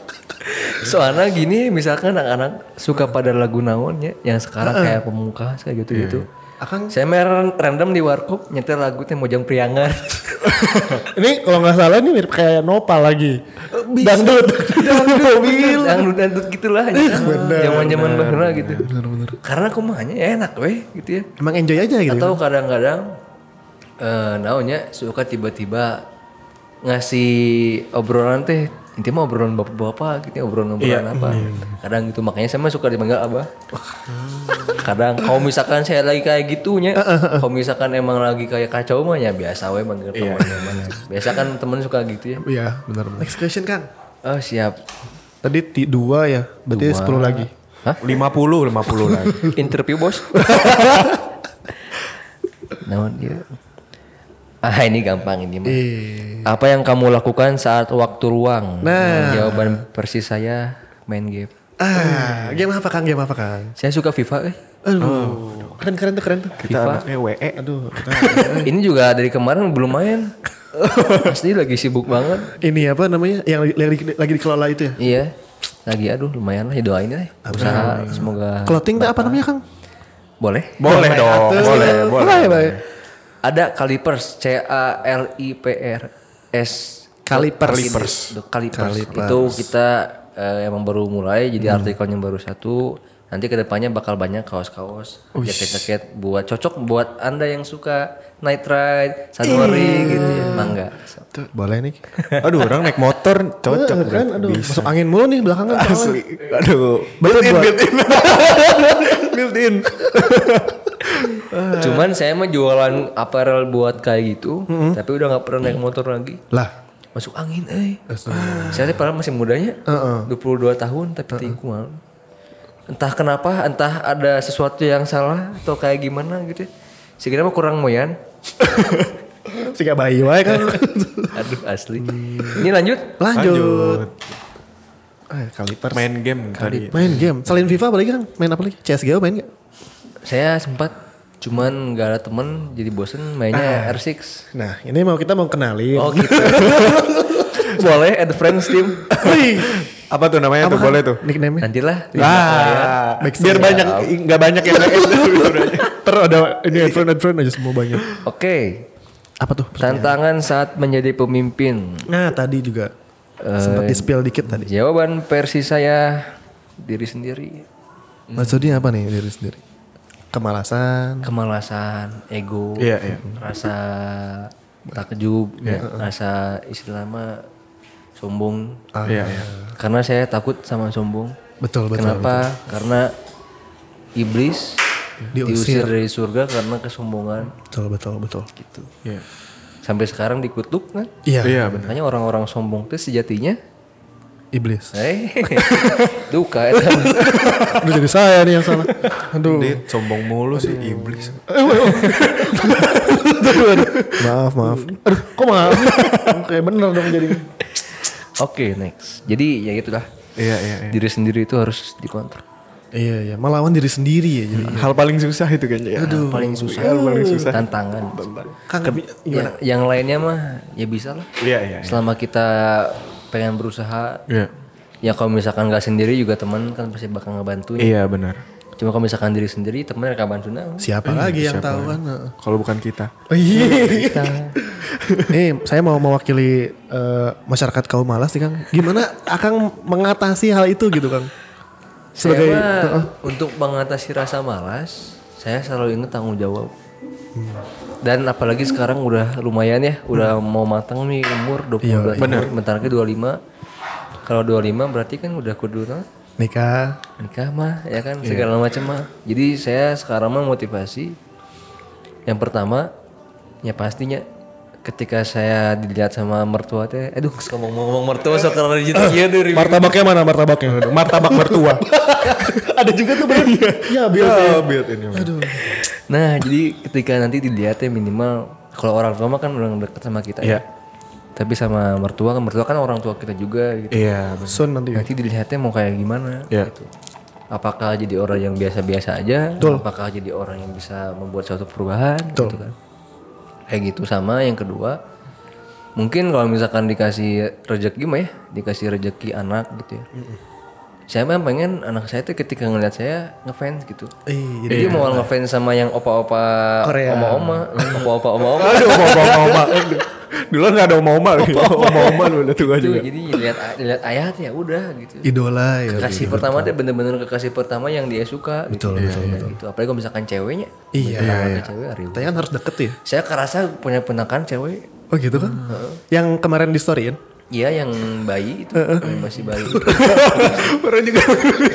Soalnya gini, misalkan anak-anak suka pada lagu naon ya, yang sekarang kayak pemungkas kayak gitu-gitu.
Akang
Saya main random di warkop nyetel lagu teh Mojang Priangan.
ini kalau nggak salah ini mirip kayak nopal lagi. Dangdut. Dangdut. Bil.
Dangdut dangdut gitulah ya. Zaman-zaman bahna gitu. Karena kumanya ya enak weh gitu ya.
Emang enjoy aja gitu.
Atau kadang-kadang eh naonnya suka tiba-tiba ngasih obrolan teh intinya mah obrolan bapak-bapak gitu ya, obrolan obrolan apa kadang gitu makanya saya mah suka dipanggil abah kadang kalau misalkan saya lagi kayak gitunya kalau misalkan emang lagi kayak kacau mah ya biasa we manggil temannya mah. biasa kan temen suka gitu ya
Iya, benar benar. Next question Kang.
Oh siap.
Tadi ti- dua ya, berarti
Dua.
10 lagi.
Hah?
50 50 lagi.
Interview bos. Naon dia? Ah ini gampang ini mah.
Eh,
Apa yang kamu lakukan saat waktu luang?
Nah.
Jawaban persis saya main game.
ah, game apa Kang? Game apa Kang?
Saya suka FIFA eh.
Aduh, keren keren tuh keren tuh.
Kita
FIFA.
anaknya WE.
Aduh,
ini juga dari kemarin belum main. Pasti lagi sibuk banget.
ini apa namanya? Yang lagi, lagi, lagi dikelola itu ya?
Iya. Lagi aduh lumayan lah ya doain ya. Usaha semoga
Clothing tuh apa namanya Kang?
boleh.
Boleh dong,
Atuh.
boleh, boleh.
Boleh, boleh.
Ada Calipers, C A L I P R S.
Calipers.
Calipers. Calipers.
Calipers.
Itu kita eh, emang baru mulai jadi artikelnya baru satu. Nanti ke depannya bakal banyak kaos-kaos, jaket-jaket buat cocok buat anda yang suka night ride, sunwari gitu ya, mangga. So.
Tuh, boleh nih.
Aduh, orang naik motor cocok
Eh, kan, aduh, masuk angin mulu nih belakangan.
Asli. Aduh.
Built in, built in.
Built in.
Cuman saya mah jualan apparel buat kayak gitu, tapi udah nggak pernah naik motor lagi.
Lah,
Masuk angin, eh. Saya teh padahal masih mudanya, 22 tahun tapi tinggal. Entah kenapa, entah ada sesuatu yang salah atau kayak gimana gitu. Sekiranya mah kurang moyan.
si gak bayi wae kan.
Aduh asli. Ini lanjut.
Lanjut. Eh, Calipers.
Main game tadi.
Main game. Selain FIFA apa lagi Kang? Main apa lagi? CSGO main gak?
Saya sempat cuman gak ada temen jadi bosen mainnya R6.
Nah, ini mau kita mau kenalin.
Oh gitu. Boleh add friends team.
Apa tuh namanya tuh? Boleh tuh.
nickname-nya.
Nantilah.
Ah,
Backstory.
biar banyak nggak banyak yang
Ter ada ini headphone headphone aja semua banyak.
Oke.
Apa tuh?
Tantangan saat menjadi pemimpin.
Nah, tadi juga sempat di spill dikit tadi.
Jawaban versi saya diri sendiri.
Maksudnya apa nih diri sendiri? Kemalasan.
Kemalasan, ego,
Iya, iya.
rasa takjub, rasa istilah mah sombong.
Iya, iya.
Karena saya takut sama sombong.
Betul, betul.
Kenapa? Karena iblis
Diusir.
diusir dari surga karena kesombongan
Betul, betul, betul.
gitu.
Iya.
Sampai sekarang dikutuk kan?
Iya,
Iya, benar.
Makanya orang-orang sombong itu sejatinya
iblis.
eh duka eta.
Udah jadi saya nih yang salah. Aduh.
Dit, sombong mulu sih iblis.
maaf, maaf. Aduh, kok maaf? Kayak bener dong jadi.
Oke, next. Jadi ya gitulah.
Iya, iya, iya.
Diri sendiri itu harus dikontrol.
Iya, iya. Melawan diri sendiri ya jadi.
Hal paling susah itu kayaknya. ya.
Aduh, paling susah.
Hal paling susah.
Tantangan.
Kang,
Ya, yang lainnya mah ya bisa lah.
Iya, iya. iya.
Selama kita pengen berusaha.
Iya.
Ya kalau misalkan nggak sendiri juga teman kan pasti bakal ngebantuin.
Iya, benar.
Cuma kalau misalkan diri sendiri teman akan bantu nah.
siapa lagi yang tahu kan?
Kalau bukan kita.
Oh, iya.
Kita
Nih, saya mau mewakili eh, masyarakat kaum malas nih Kang. Gimana Akang mengatasi hal itu gitu Kang? Sebagai
saya mah untuk mengatasi rasa malas, saya selalu ingat tanggung jawab. Dan apalagi sekarang udah lumayan ya, udah mau matang nih umur 22 tahun, bentar lagi 25. Kalau 25 berarti kan udah kudu nah,
nikah.
nikah mah ya kan segala macam mah. Jadi saya sekarang mah motivasi yang pertama ya pastinya ketika saya dilihat sama mertua teh aduh ngomong-ngomong mertua sekarang rezeki ya dari
Martabaknya mana martabaknya?
Martabak mertua.
Ada juga tuh bener. ya, biar
Oh, built ini.
Aduh.
Nah, jadi ketika nanti dilihatnya minimal kalau orang tua mah kan orang dekat sama kita
Iya.
ya. Tapi sama mertua kan mertua kan orang tua kita juga gitu.
Iya, benar.
Sun nanti.
Nanti dilihatnya mau kayak gimana
Iya.
gitu. Apakah jadi orang yang biasa-biasa aja? Apakah jadi orang yang bisa membuat suatu perubahan gitu kan? Kayak gitu sama yang kedua mungkin kalau misalkan dikasih rezeki mah ya, dikasih rezeki anak gitu ya. Saya mah pengen anak saya tuh ketika ngeliat saya ngefans gitu.
Eh,
Jadi dia mau ngefans sama yang opa-opa
Korea.
oma-oma, opa-opa oma-oma.
Aduh, oma-oma. Dulu nggak ada oma-oma. Oma-oma lu udah tua
Gitu,
juga.
jadi lihat lihat ayah tuh ya udah gitu.
idola ya.
Kekasih pertama tuh bener-bener kekasih pertama yang dia suka gitu.
Betul, betul,
betul, gitu. Apalagi kalau misalkan ceweknya.
Iya, iya,
ada cewek
Tapi kan harus deket ya.
Saya kerasa punya penakan cewek.
Oh gitu kan? Yang kemarin di storyin.
Iya yang bayi itu yang masih bayi.
Orang juga.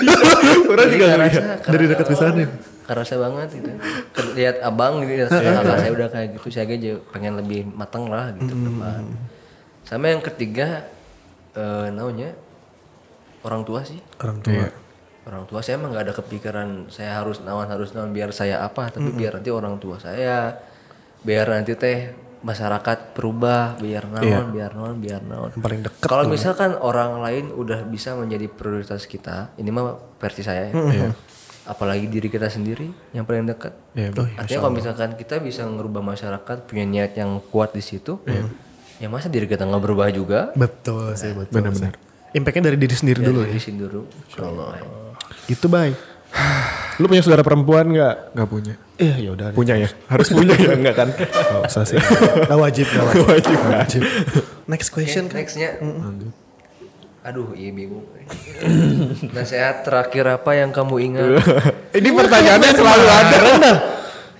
Orang juga.
kerasa,
Dari dekat pisannya.
kerasa banget gitu. Lihat abang gitu, lihat kakak saya udah kayak gitu, saya aja pengen lebih matang lah gitu ke depan. Sama yang ketiga, eh namanya orang tua sih.
Orang tua.
Orang tua saya emang nggak ada kepikiran saya harus nawan harus nawan biar saya apa, tapi biar nanti orang tua saya, biar nanti teh masyarakat berubah, biar naon, biar naon, biar naon.
Yang paling dekat.
Kalau misalkan orang lain udah bisa menjadi prioritas kita, ini mah versi saya ya.
Iya.
Apalagi diri kita sendiri yang paling dekat.
Iya,
Artinya kalau misalkan kita bisa ngerubah masyarakat punya niat yang kuat di situ, ya masa diri kita nggak berubah juga?
Betul sih, betul.
Benar-benar.
Impactnya dari diri sendiri dulu ya.
Dari sini dulu. Kalau
Gitu, Bay. Lu punya saudara perempuan nggak?
Nggak punya.
Eh, ya udah.
Punya ya? Harus punya ya? Enggak kan?
Gak usah sih. Gak wajib, gak wajib.
Wajib.
Gak wajib. Next question kan.
nextnya, aduh iya bingung. Nasihat terakhir apa yang kamu ingat?
Ini pertanyaannya selalu ada.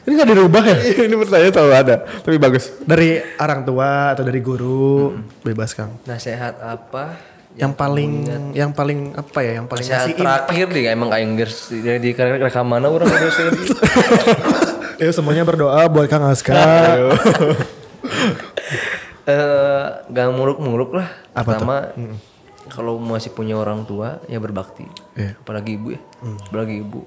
Ini gak dirubah ya?
Ini pertanyaan selalu ada. Tapi bagus.
Dari orang tua atau dari guru, bebas Kang.
Nasihat apa?
Yang paling, yang paling apa ya? Yang paling ngasih
terakhir deh emang aing geus di rekam mana orang sedih.
Ya semuanya berdoa buat Kang Aska.
Eh, gak muluk-muluk lah.
Apa?
Pertama, kalau masih punya orang tua ya berbakti.
Iya.
Apalagi ibu ya. Apalagi ibu.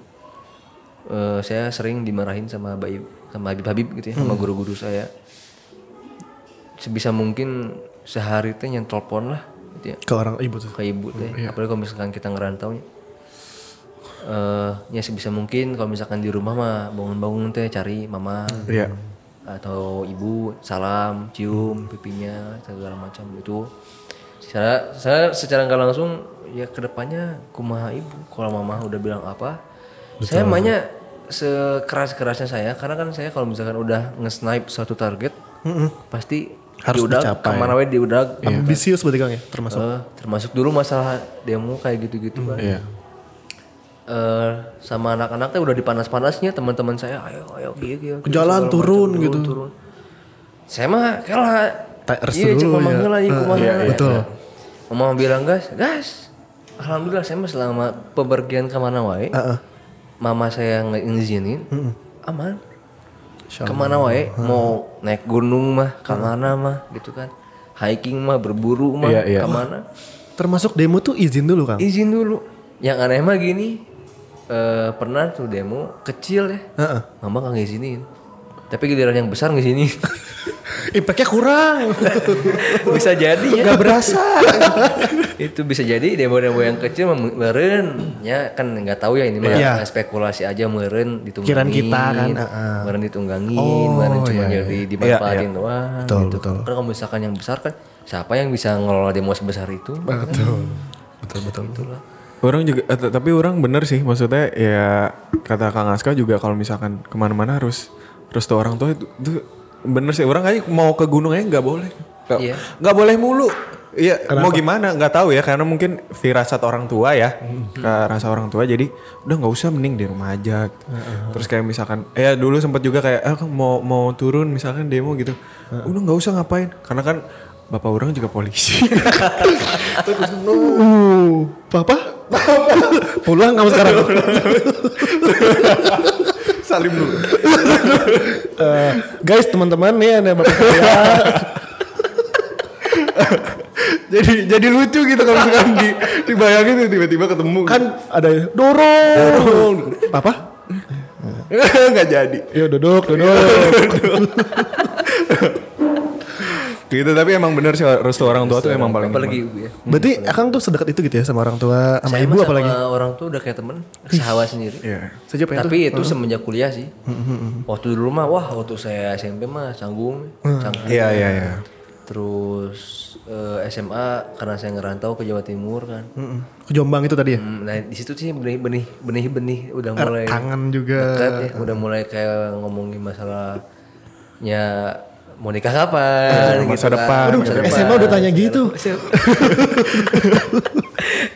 Eh, saya sering dimarahin sama Bayu, sama Habib Habib gitu ya, sama guru-guru saya. Sebisa mungkin sehari teh yang telepon lah gitu ya.
Ke orang ibu tuh.
ke ibu teh. Apalagi kalau misalkan kita ngerantau ya. Eh, ya sebisa mungkin kalau misalkan di rumah mah bangun-bangun teh cari mama.
Iya.
atau ibu salam cium pipinya segala macam. Itu secara saya secara nggak langsung ya ke depannya kumaha ibu? Kalau mama udah bilang apa? Saya mahnya sekeras kerasnya saya karena kan saya kalau misalkan udah nge-snipe suatu target pasti
Harus
diudag
dicapai.
ke mana wae diudag
Ambisius berarti Kang ya? Termasuk.
Eh, termasuk dulu masalah demo kayak gitu-gitu kan
Iya.
Eh, sama anak-anak teh udah dipanas-panasnya teman-teman saya ayo ayo iya iya
Ke jalan, turun
macam,
gitu.
turun. saya mah kalah
Tak restu
iya
dulu
cuma
ya.
manggil aja
Eh,
kumaha.
iya, betul.
mama bilang gas gas alhamdulillah saya mah selama pepergian ke mana wae
Heeh.
mama saya ngizinin aman
Insya Allah.
Ke mana wae mau naik gunung mah ke mana mah gitu kan? Hiking mah berburu mah
Iya, iya.
ke mana?
Termasuk demo tuh izin dulu Kang.
izin dulu. Yang aneh mah gini eh, pernah tuh demo kecil ya.
Heeh.
mama nggak ngizinin tapi giliran yang besar ngizinin
Impactnya kurang.
bisa jadi ya
Gak berasa.
itu bisa jadi demo-demo yang kecil mah meren ya kan nggak tahu ya ini mah
Iya.
spekulasi aja meren ditunggangin
Kiraan kita kan, heeh.
meren ditunggangin
Oh,
meren cuma
iya,
jadi
iya.
dimanfaatin doang
Betul,
gitu.
betul.
Karena kalau misalkan yang besar kan siapa yang bisa ngelola demo sebesar itu
betul. Betul betul.
itulah
Orang juga, eh, tapi orang bener sih maksudnya ya kata Kang Aska juga kalau misalkan ke mana-mana harus harus tuh orang tua itu, itu bener sih orang aja mau ke gunung aja nggak boleh, nggak nggak boleh mulu. Iya, mau gimana nggak tahu ya karena mungkin firasat orang tua ya, Ke rasa orang tua jadi udah nggak usah mending di rumah aja. gitu. Terus kayak misalkan, ya dulu sempat juga kayak eh, mau mau turun misalkan demo gitu, udah nggak usah ngapain karena kan bapak orang juga polisi.
Uh, papa? Pulang kamu sekarang.
Salim dulu.
Eh, guys, teman-teman nih ada bapak saya.
jadi jadi lucu gitu kalau misalkan di dibayangin tuh tiba-tiba ketemu
kan ada dorong. Papa?
nggak jadi
Ya duduk, duduk.
Gitu tapi emang bener sih restu orang tua tuh emang paling
apalagi ibu ya.
Berarti Akang tuh sedekat itu gitu ya sama orang tua, sama
Saya
ibu apalagi?
sama orang tuh udah kayak temen sahabat sendiri.
Iya.
Tapi itu semenjak kuliah sih. Waktu dulu mah wah waktu saya SMP mah canggung canggung.
Iya iya iya.
Terus eh, SMA karena saya ngerantau ke Jawa Timur kan.
Mm-mm. Ke Jombang itu tadi ya?
Hmm, nah di situ sih benih benih benih benih udah mulai
Kangen juga.
dekat ya udah mulai kayak ngomongin masalahnya mau nikah kapan?
Masa
gitu kan.
depan.
Aduh, SMA udah tanya gitu.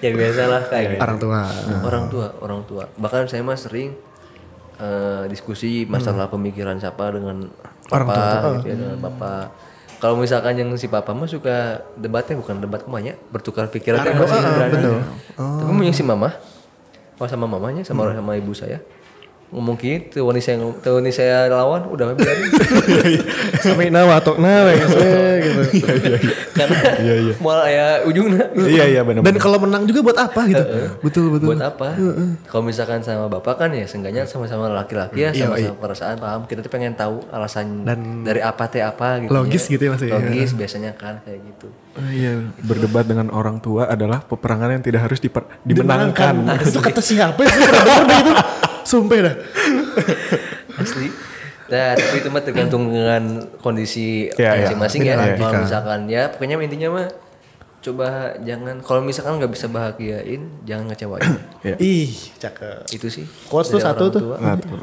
ya biasa lah kayak gitu.
Orang tua.
orang tua orang tua. Bahkan saya mah sering eh, diskusi masalah pemikiran siapa dengan
Orang
papa
tua,
gitu ya, dengan papa kalau misalkan yang si papa mah suka debatnya bukan debat kemanya bertukar pikiran masih berani. tapi yang si mama oh sama mamanya sama sama ibu saya ngomong gitu, wani saya wani saya lawan udah biarin.
Sampai nawa atau nawa gitu.
Karena malah ya ujungnya
iya iya benar.
Dan kalau menang juga buat apa gitu? betul betul.
buat apa? Kalau misalkan sama bapak kan ya seenggaknya sama-sama laki-laki ya
Iya,
sama-sama perasaan paham. Kita tuh pengen tahu alasan dari apa teh apa gitu.
Logis gitu ya, Mas, ya?
Logis biasanya kan kayak gitu.
Oh, iya, berdebat dengan orang tua adalah peperangan yang tidak harus diper- dimenangkan.
Itu kata siapa ya? Pernah denger itu. Sumpah dah.
Asli. Nah, tapi itu mah tergantung dengan kondisi
Iya, iya.
masing-masing ya.
Lagi,
Kalau
kan.
misalkan ya pokoknya intinya mah coba jangan kalau misalkan nggak bisa bahagiain jangan ngecewain.
Iya.
Ih, cakep.
itu sih.
Quotes tuh satu tuh.
Nah, tuh.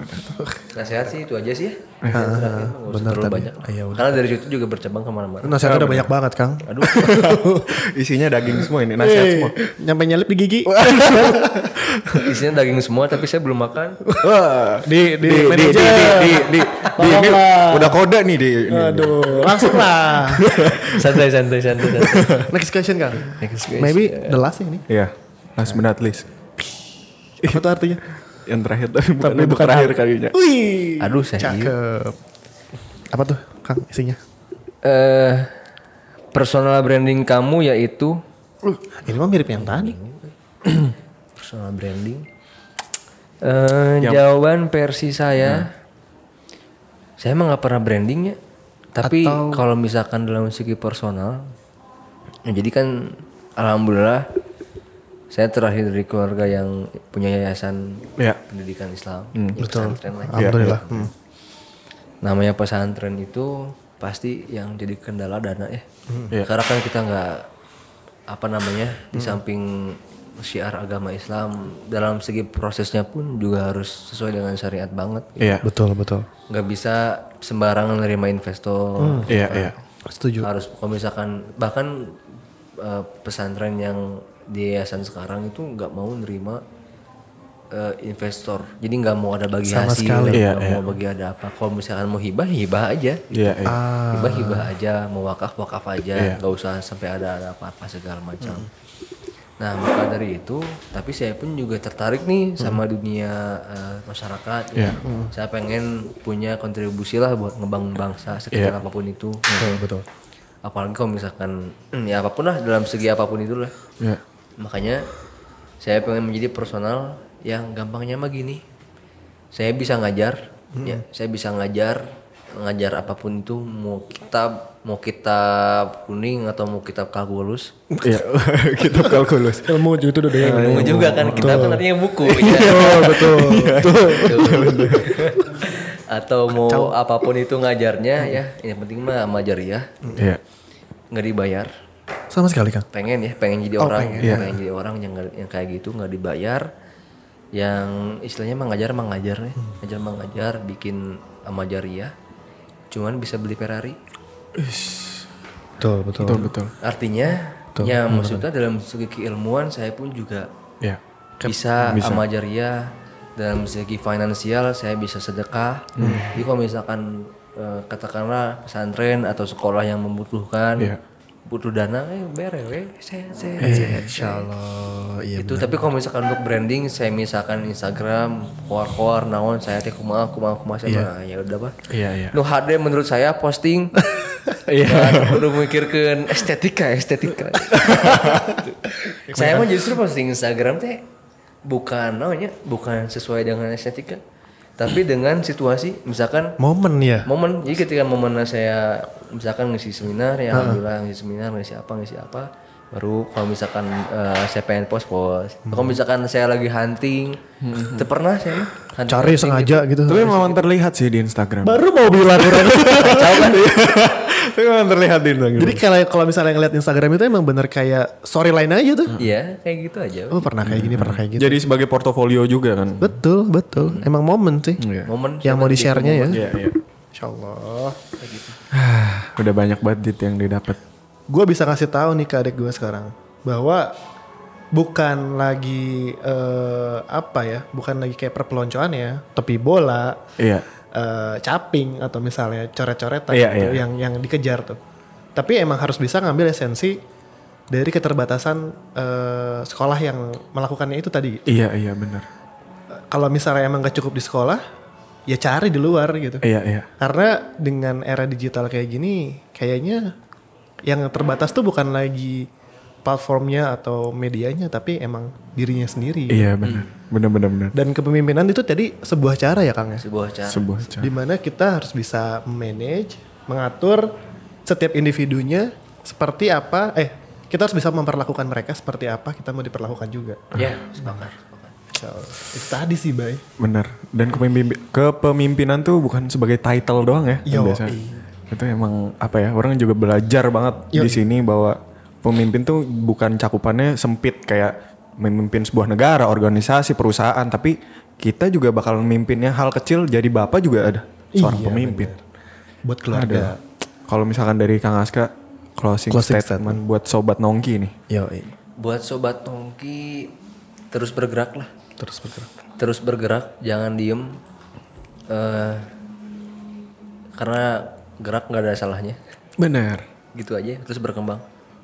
Nasihat sih itu aja sih ya. Usah
benar
terlalu
tadi.
banyak.
Iya, udah.
Karena dari situ juga bercabang ke mana-mana.
Nasihatnya udah banyak banget, Kang.
Aduh,
Isinya daging semua ini, nasihat
Hey,
semua.
Nyampe nyelip di gigi.
isinya daging semua tapi saya belum makan.
Wah,
Di di,
di, di, di, di, di, di, di, ini
Tolonglah.
udah kode nih di ini.
Aduh, langsung lah.
santai santai santai. santai.
Next question, Kang.
Next question.
Maybe the last ini.
Iya, last but not least.
Apa tuh artinya?
Yang terakhir tapi bukan
Tapi
untuk
bukan
terakhir kalinya.
Wih.
Aduh, saya
Cakep. Apa tuh, Kang, isinya?
Eh personal branding kamu yaitu
Uh, ini mah mirip yang tadi.
personal branding. Eh jawaban versi saya, saya emang nggak pernah branding ya. Tapi kalau misalkan dalam segi personal, ya jadi kan alhamdulillah saya terakhir dari keluarga yang punya yayasan
Iya.
pendidikan Islam,
Hmm,
ya pesantren lah.
Alhamdulillah. Hmm.
Namanya pesantren itu pasti yang jadi kendala dana ya.
Iya.
Karena kan kita nggak apa namanya di samping syiar agama Islam dalam segi prosesnya pun juga harus sesuai dengan syariat banget. gitu.
Iya,
Betul, betul.
Nggak bisa sembarangan nerima investor.
iya, iya.
Setuju.
Harus kalau misalkan bahkan eh, pesantren yang di yayasan sekarang itu nggak mau nerima eh, investor. Jadi nggak mau ada bagi
Sama
hasil,
sekali.
nggak
Iya,
mau bagi ada apa. Kalau misalkan mau hibah, hibah aja.
Iya, iya.
hibah hibah aja mau wakaf wakaf aja
Iya.
nggak usah sampai ada ada apa-apa segala macam nah maka dari itu tapi saya pun juga tertarik nih sama dunia eh, masyarakat
Iya.
saya pengen punya kontribusi lah buat ngebangun bangsa sekitar
Iya.
apa pun itu
Betul, betul.
apalagi kalau misalkan ya apa pun lah dalam segi apa pun itu lah
Iya.
Makanya saya pengen menjadi personal yang gampangnya mah gini saya bisa ngajar ya saya bisa ngajar ngajar apa pun itu mau kitab mau kitab kuning atau mau kitab kalkulus
Iya, kitab kalkulus.
Ilmu itu udah yang
Ilmu juga kan kitab kan artinya buku ya.
betul, betul.
Tuh. atau mau apa pun itu ngajarnya ya yang penting mah ya
Iya.
nggak dibayar
Sama sekali, Kang.
pengen ya pengen jadi
Oh,
orang.
pengen.
pengen jadi orang yang yang kayak gitu nggak dibayar. Yang istilahnya mah ngajar mah ngajar nih ngajar mah ngajar bikin amajariah cuman bisa beli Ferrari.
Betul, betul.
Betul, betul.
artinya ya maksudnya dalam segi keilmuan saya pun juga
Iya.
bisa, amajariah dalam segi finansial saya bisa sedekah. Jadi kalau misalkan eh, katakanlah pesantren atau sekolah yang membutuhkan
Iya.
Butuh dana eh bere we saya saya
Insya Allah, iya.
itu tapi kalau misalkan untuk branding saya misalkan Instagram keluar-keluar naon saya teh kumaha kumaha kumaha saya mah, ya udah bah.
Iya, iya.
nu HD menurut saya posting
Iya.
Ya, udah mikirkan estetika estetika. Saya mah justru posting Instagram teh bukan namanya bukan sesuai dengan estetika tapi dengan situasi misalkan
Momen ya.
momen jadi ketika momen saya misalkan ngisi seminar ya alhamdulillah ngisi seminar ngisi apa ngisi apa baru kalau misalkan eh, saya pengen post post kalau misalkan saya lagi hunting itu pernah saya mah hunting-
Cari sengaja gitu.
Tapi memang terlihat sih di Instagram.
Baru mau bilang orang.
Kan
Tapi memang terlihat di Instagram.
Jadi kalau kalau misalnya ngeliat Instagram itu emang bener kayak storyline aja tuh.
iya kayak gitu aja
Oh pernah kayak gini, pernah kayak gitu.
Jadi sebagai portofolio juga kan.
Betul, betul. Emang momen sih.
Iya.
momen
Yang mau di-share-nya ya.
Iya, iya.
Insya Allah.
Udah banyak banget dit yang didapat.
Gue bisa kasih tahu nih ke adik gue sekarang bahwa bukan lagi eh, apa ya, bukan lagi kayak perpeloncoan ya, tepi bola,
Iya.
eh, caping atau misalnya coret-coretan
Iya,
gitu,
iya.
yang yang dikejar tuh. Tapi emang harus bisa ngambil esensi dari keterbatasan eh, sekolah yang melakukannya itu tadi.
Iya, iya benar.
kalau misalnya emang gak cukup di sekolah, ya cari di luar gitu.
Iya, iya.
Karena dengan era digital kayak gini, kayaknya yang terbatas tuh bukan lagi platformnya atau medianya, tapi emang dirinya sendiri.
Iya, benar. Benar benar benar.
Dan kepemimpinan itu tadi sebuah cara ya Kang ya?
Sebuah cara.
Sebuah cara.
Di mana kita harus bisa manage, mengatur setiap individunya seperti apa, eh kita harus bisa memperlakukan mereka seperti apa kita mau diperlakukan juga.
Ya, sepakat. sepakat.
So, itu tadi sih, Bay.
Benar. Dan kepemimpi- kepemimpinan tuh bukan sebagai title doang ya.
Yo,
biasa.
iya.
Itu emang apa ya? Orang juga belajar banget
Yo,
di sini bahwa pemimpin tuh bukan cakupannya sempit kayak memimpin sebuah negara, organisasi, perusahaan, tapi kita juga bakal memimpinnya hal kecil jadi bapak juga ada seorang
Iya,
pemimpin.
Buat keluarga.
Ada. Kalau misalkan dari Kang Aska closing,
Closing
statement, buat sobat nongki nih.
Yo,
Buat sobat nongki terus bergerak lah.
terus bergerak.
Terus bergerak, jangan diem. Eh karena gerak nggak ada salahnya.
Benar.
Gitu aja, terus berkembang.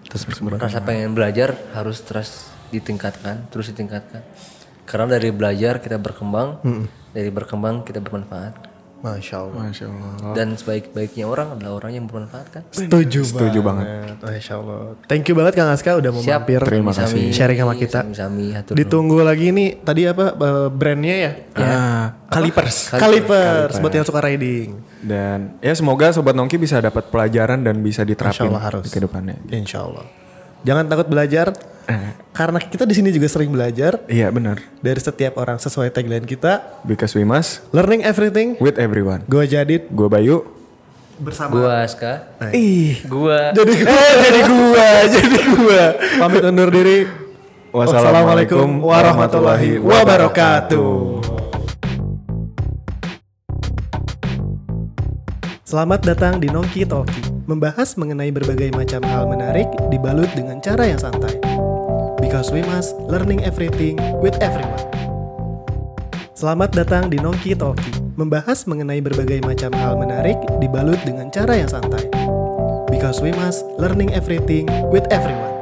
Terus berkembang.
Rasa pengen belajar harus terus ditingkatkan, terus ditingkatkan. Karena dari belajar kita berkembang, dari berkembang kita bermanfaat.
Masya Allah.
Masya Allah.
Dan sebaik-baiknya orang adalah orang yang bermanfaat kan.
Setuju,
Setuju
banget. Masya Allah. Thank you banget Kang Aska udah mau
Siap.
mampir.
Terima
Sami-sami,
Sharing sama kita.
Sami-sami, hatur
Ditunggu lagi nih, tadi apa eh, brandnya ya?
Ah, Calipers.
Calipers, buat yang suka riding.
Dan ya semoga sobat nongki bisa dapat pelajaran dan bisa diterapin
Insya Allah harus.
di ke depannya.
Insya Allah. Jangan takut belajar, karena kita di sini juga sering belajar
Iya benar.
dari setiap orang sesuai tagline kita.
Because we must
Learning everything,
with everyone.
gue Jadid
Gue Bayu.
bersama.
Gua Aska.
Ih.
Gua
Jadi gue, jadi gue, jadi gue. Pamit undur diri.
Wassalamualaikum warahmatullahi wabarakatuh.
Selamat datang di Nongki Talki, membahas mengenai berbagai macam hal menarik dibalut dengan cara yang santai. Because we must learning everything with everyone. Selamat datang di Nongki Talki, membahas mengenai berbagai macam hal menarik dibalut dengan cara yang santai. Because we must learning everything with everyone.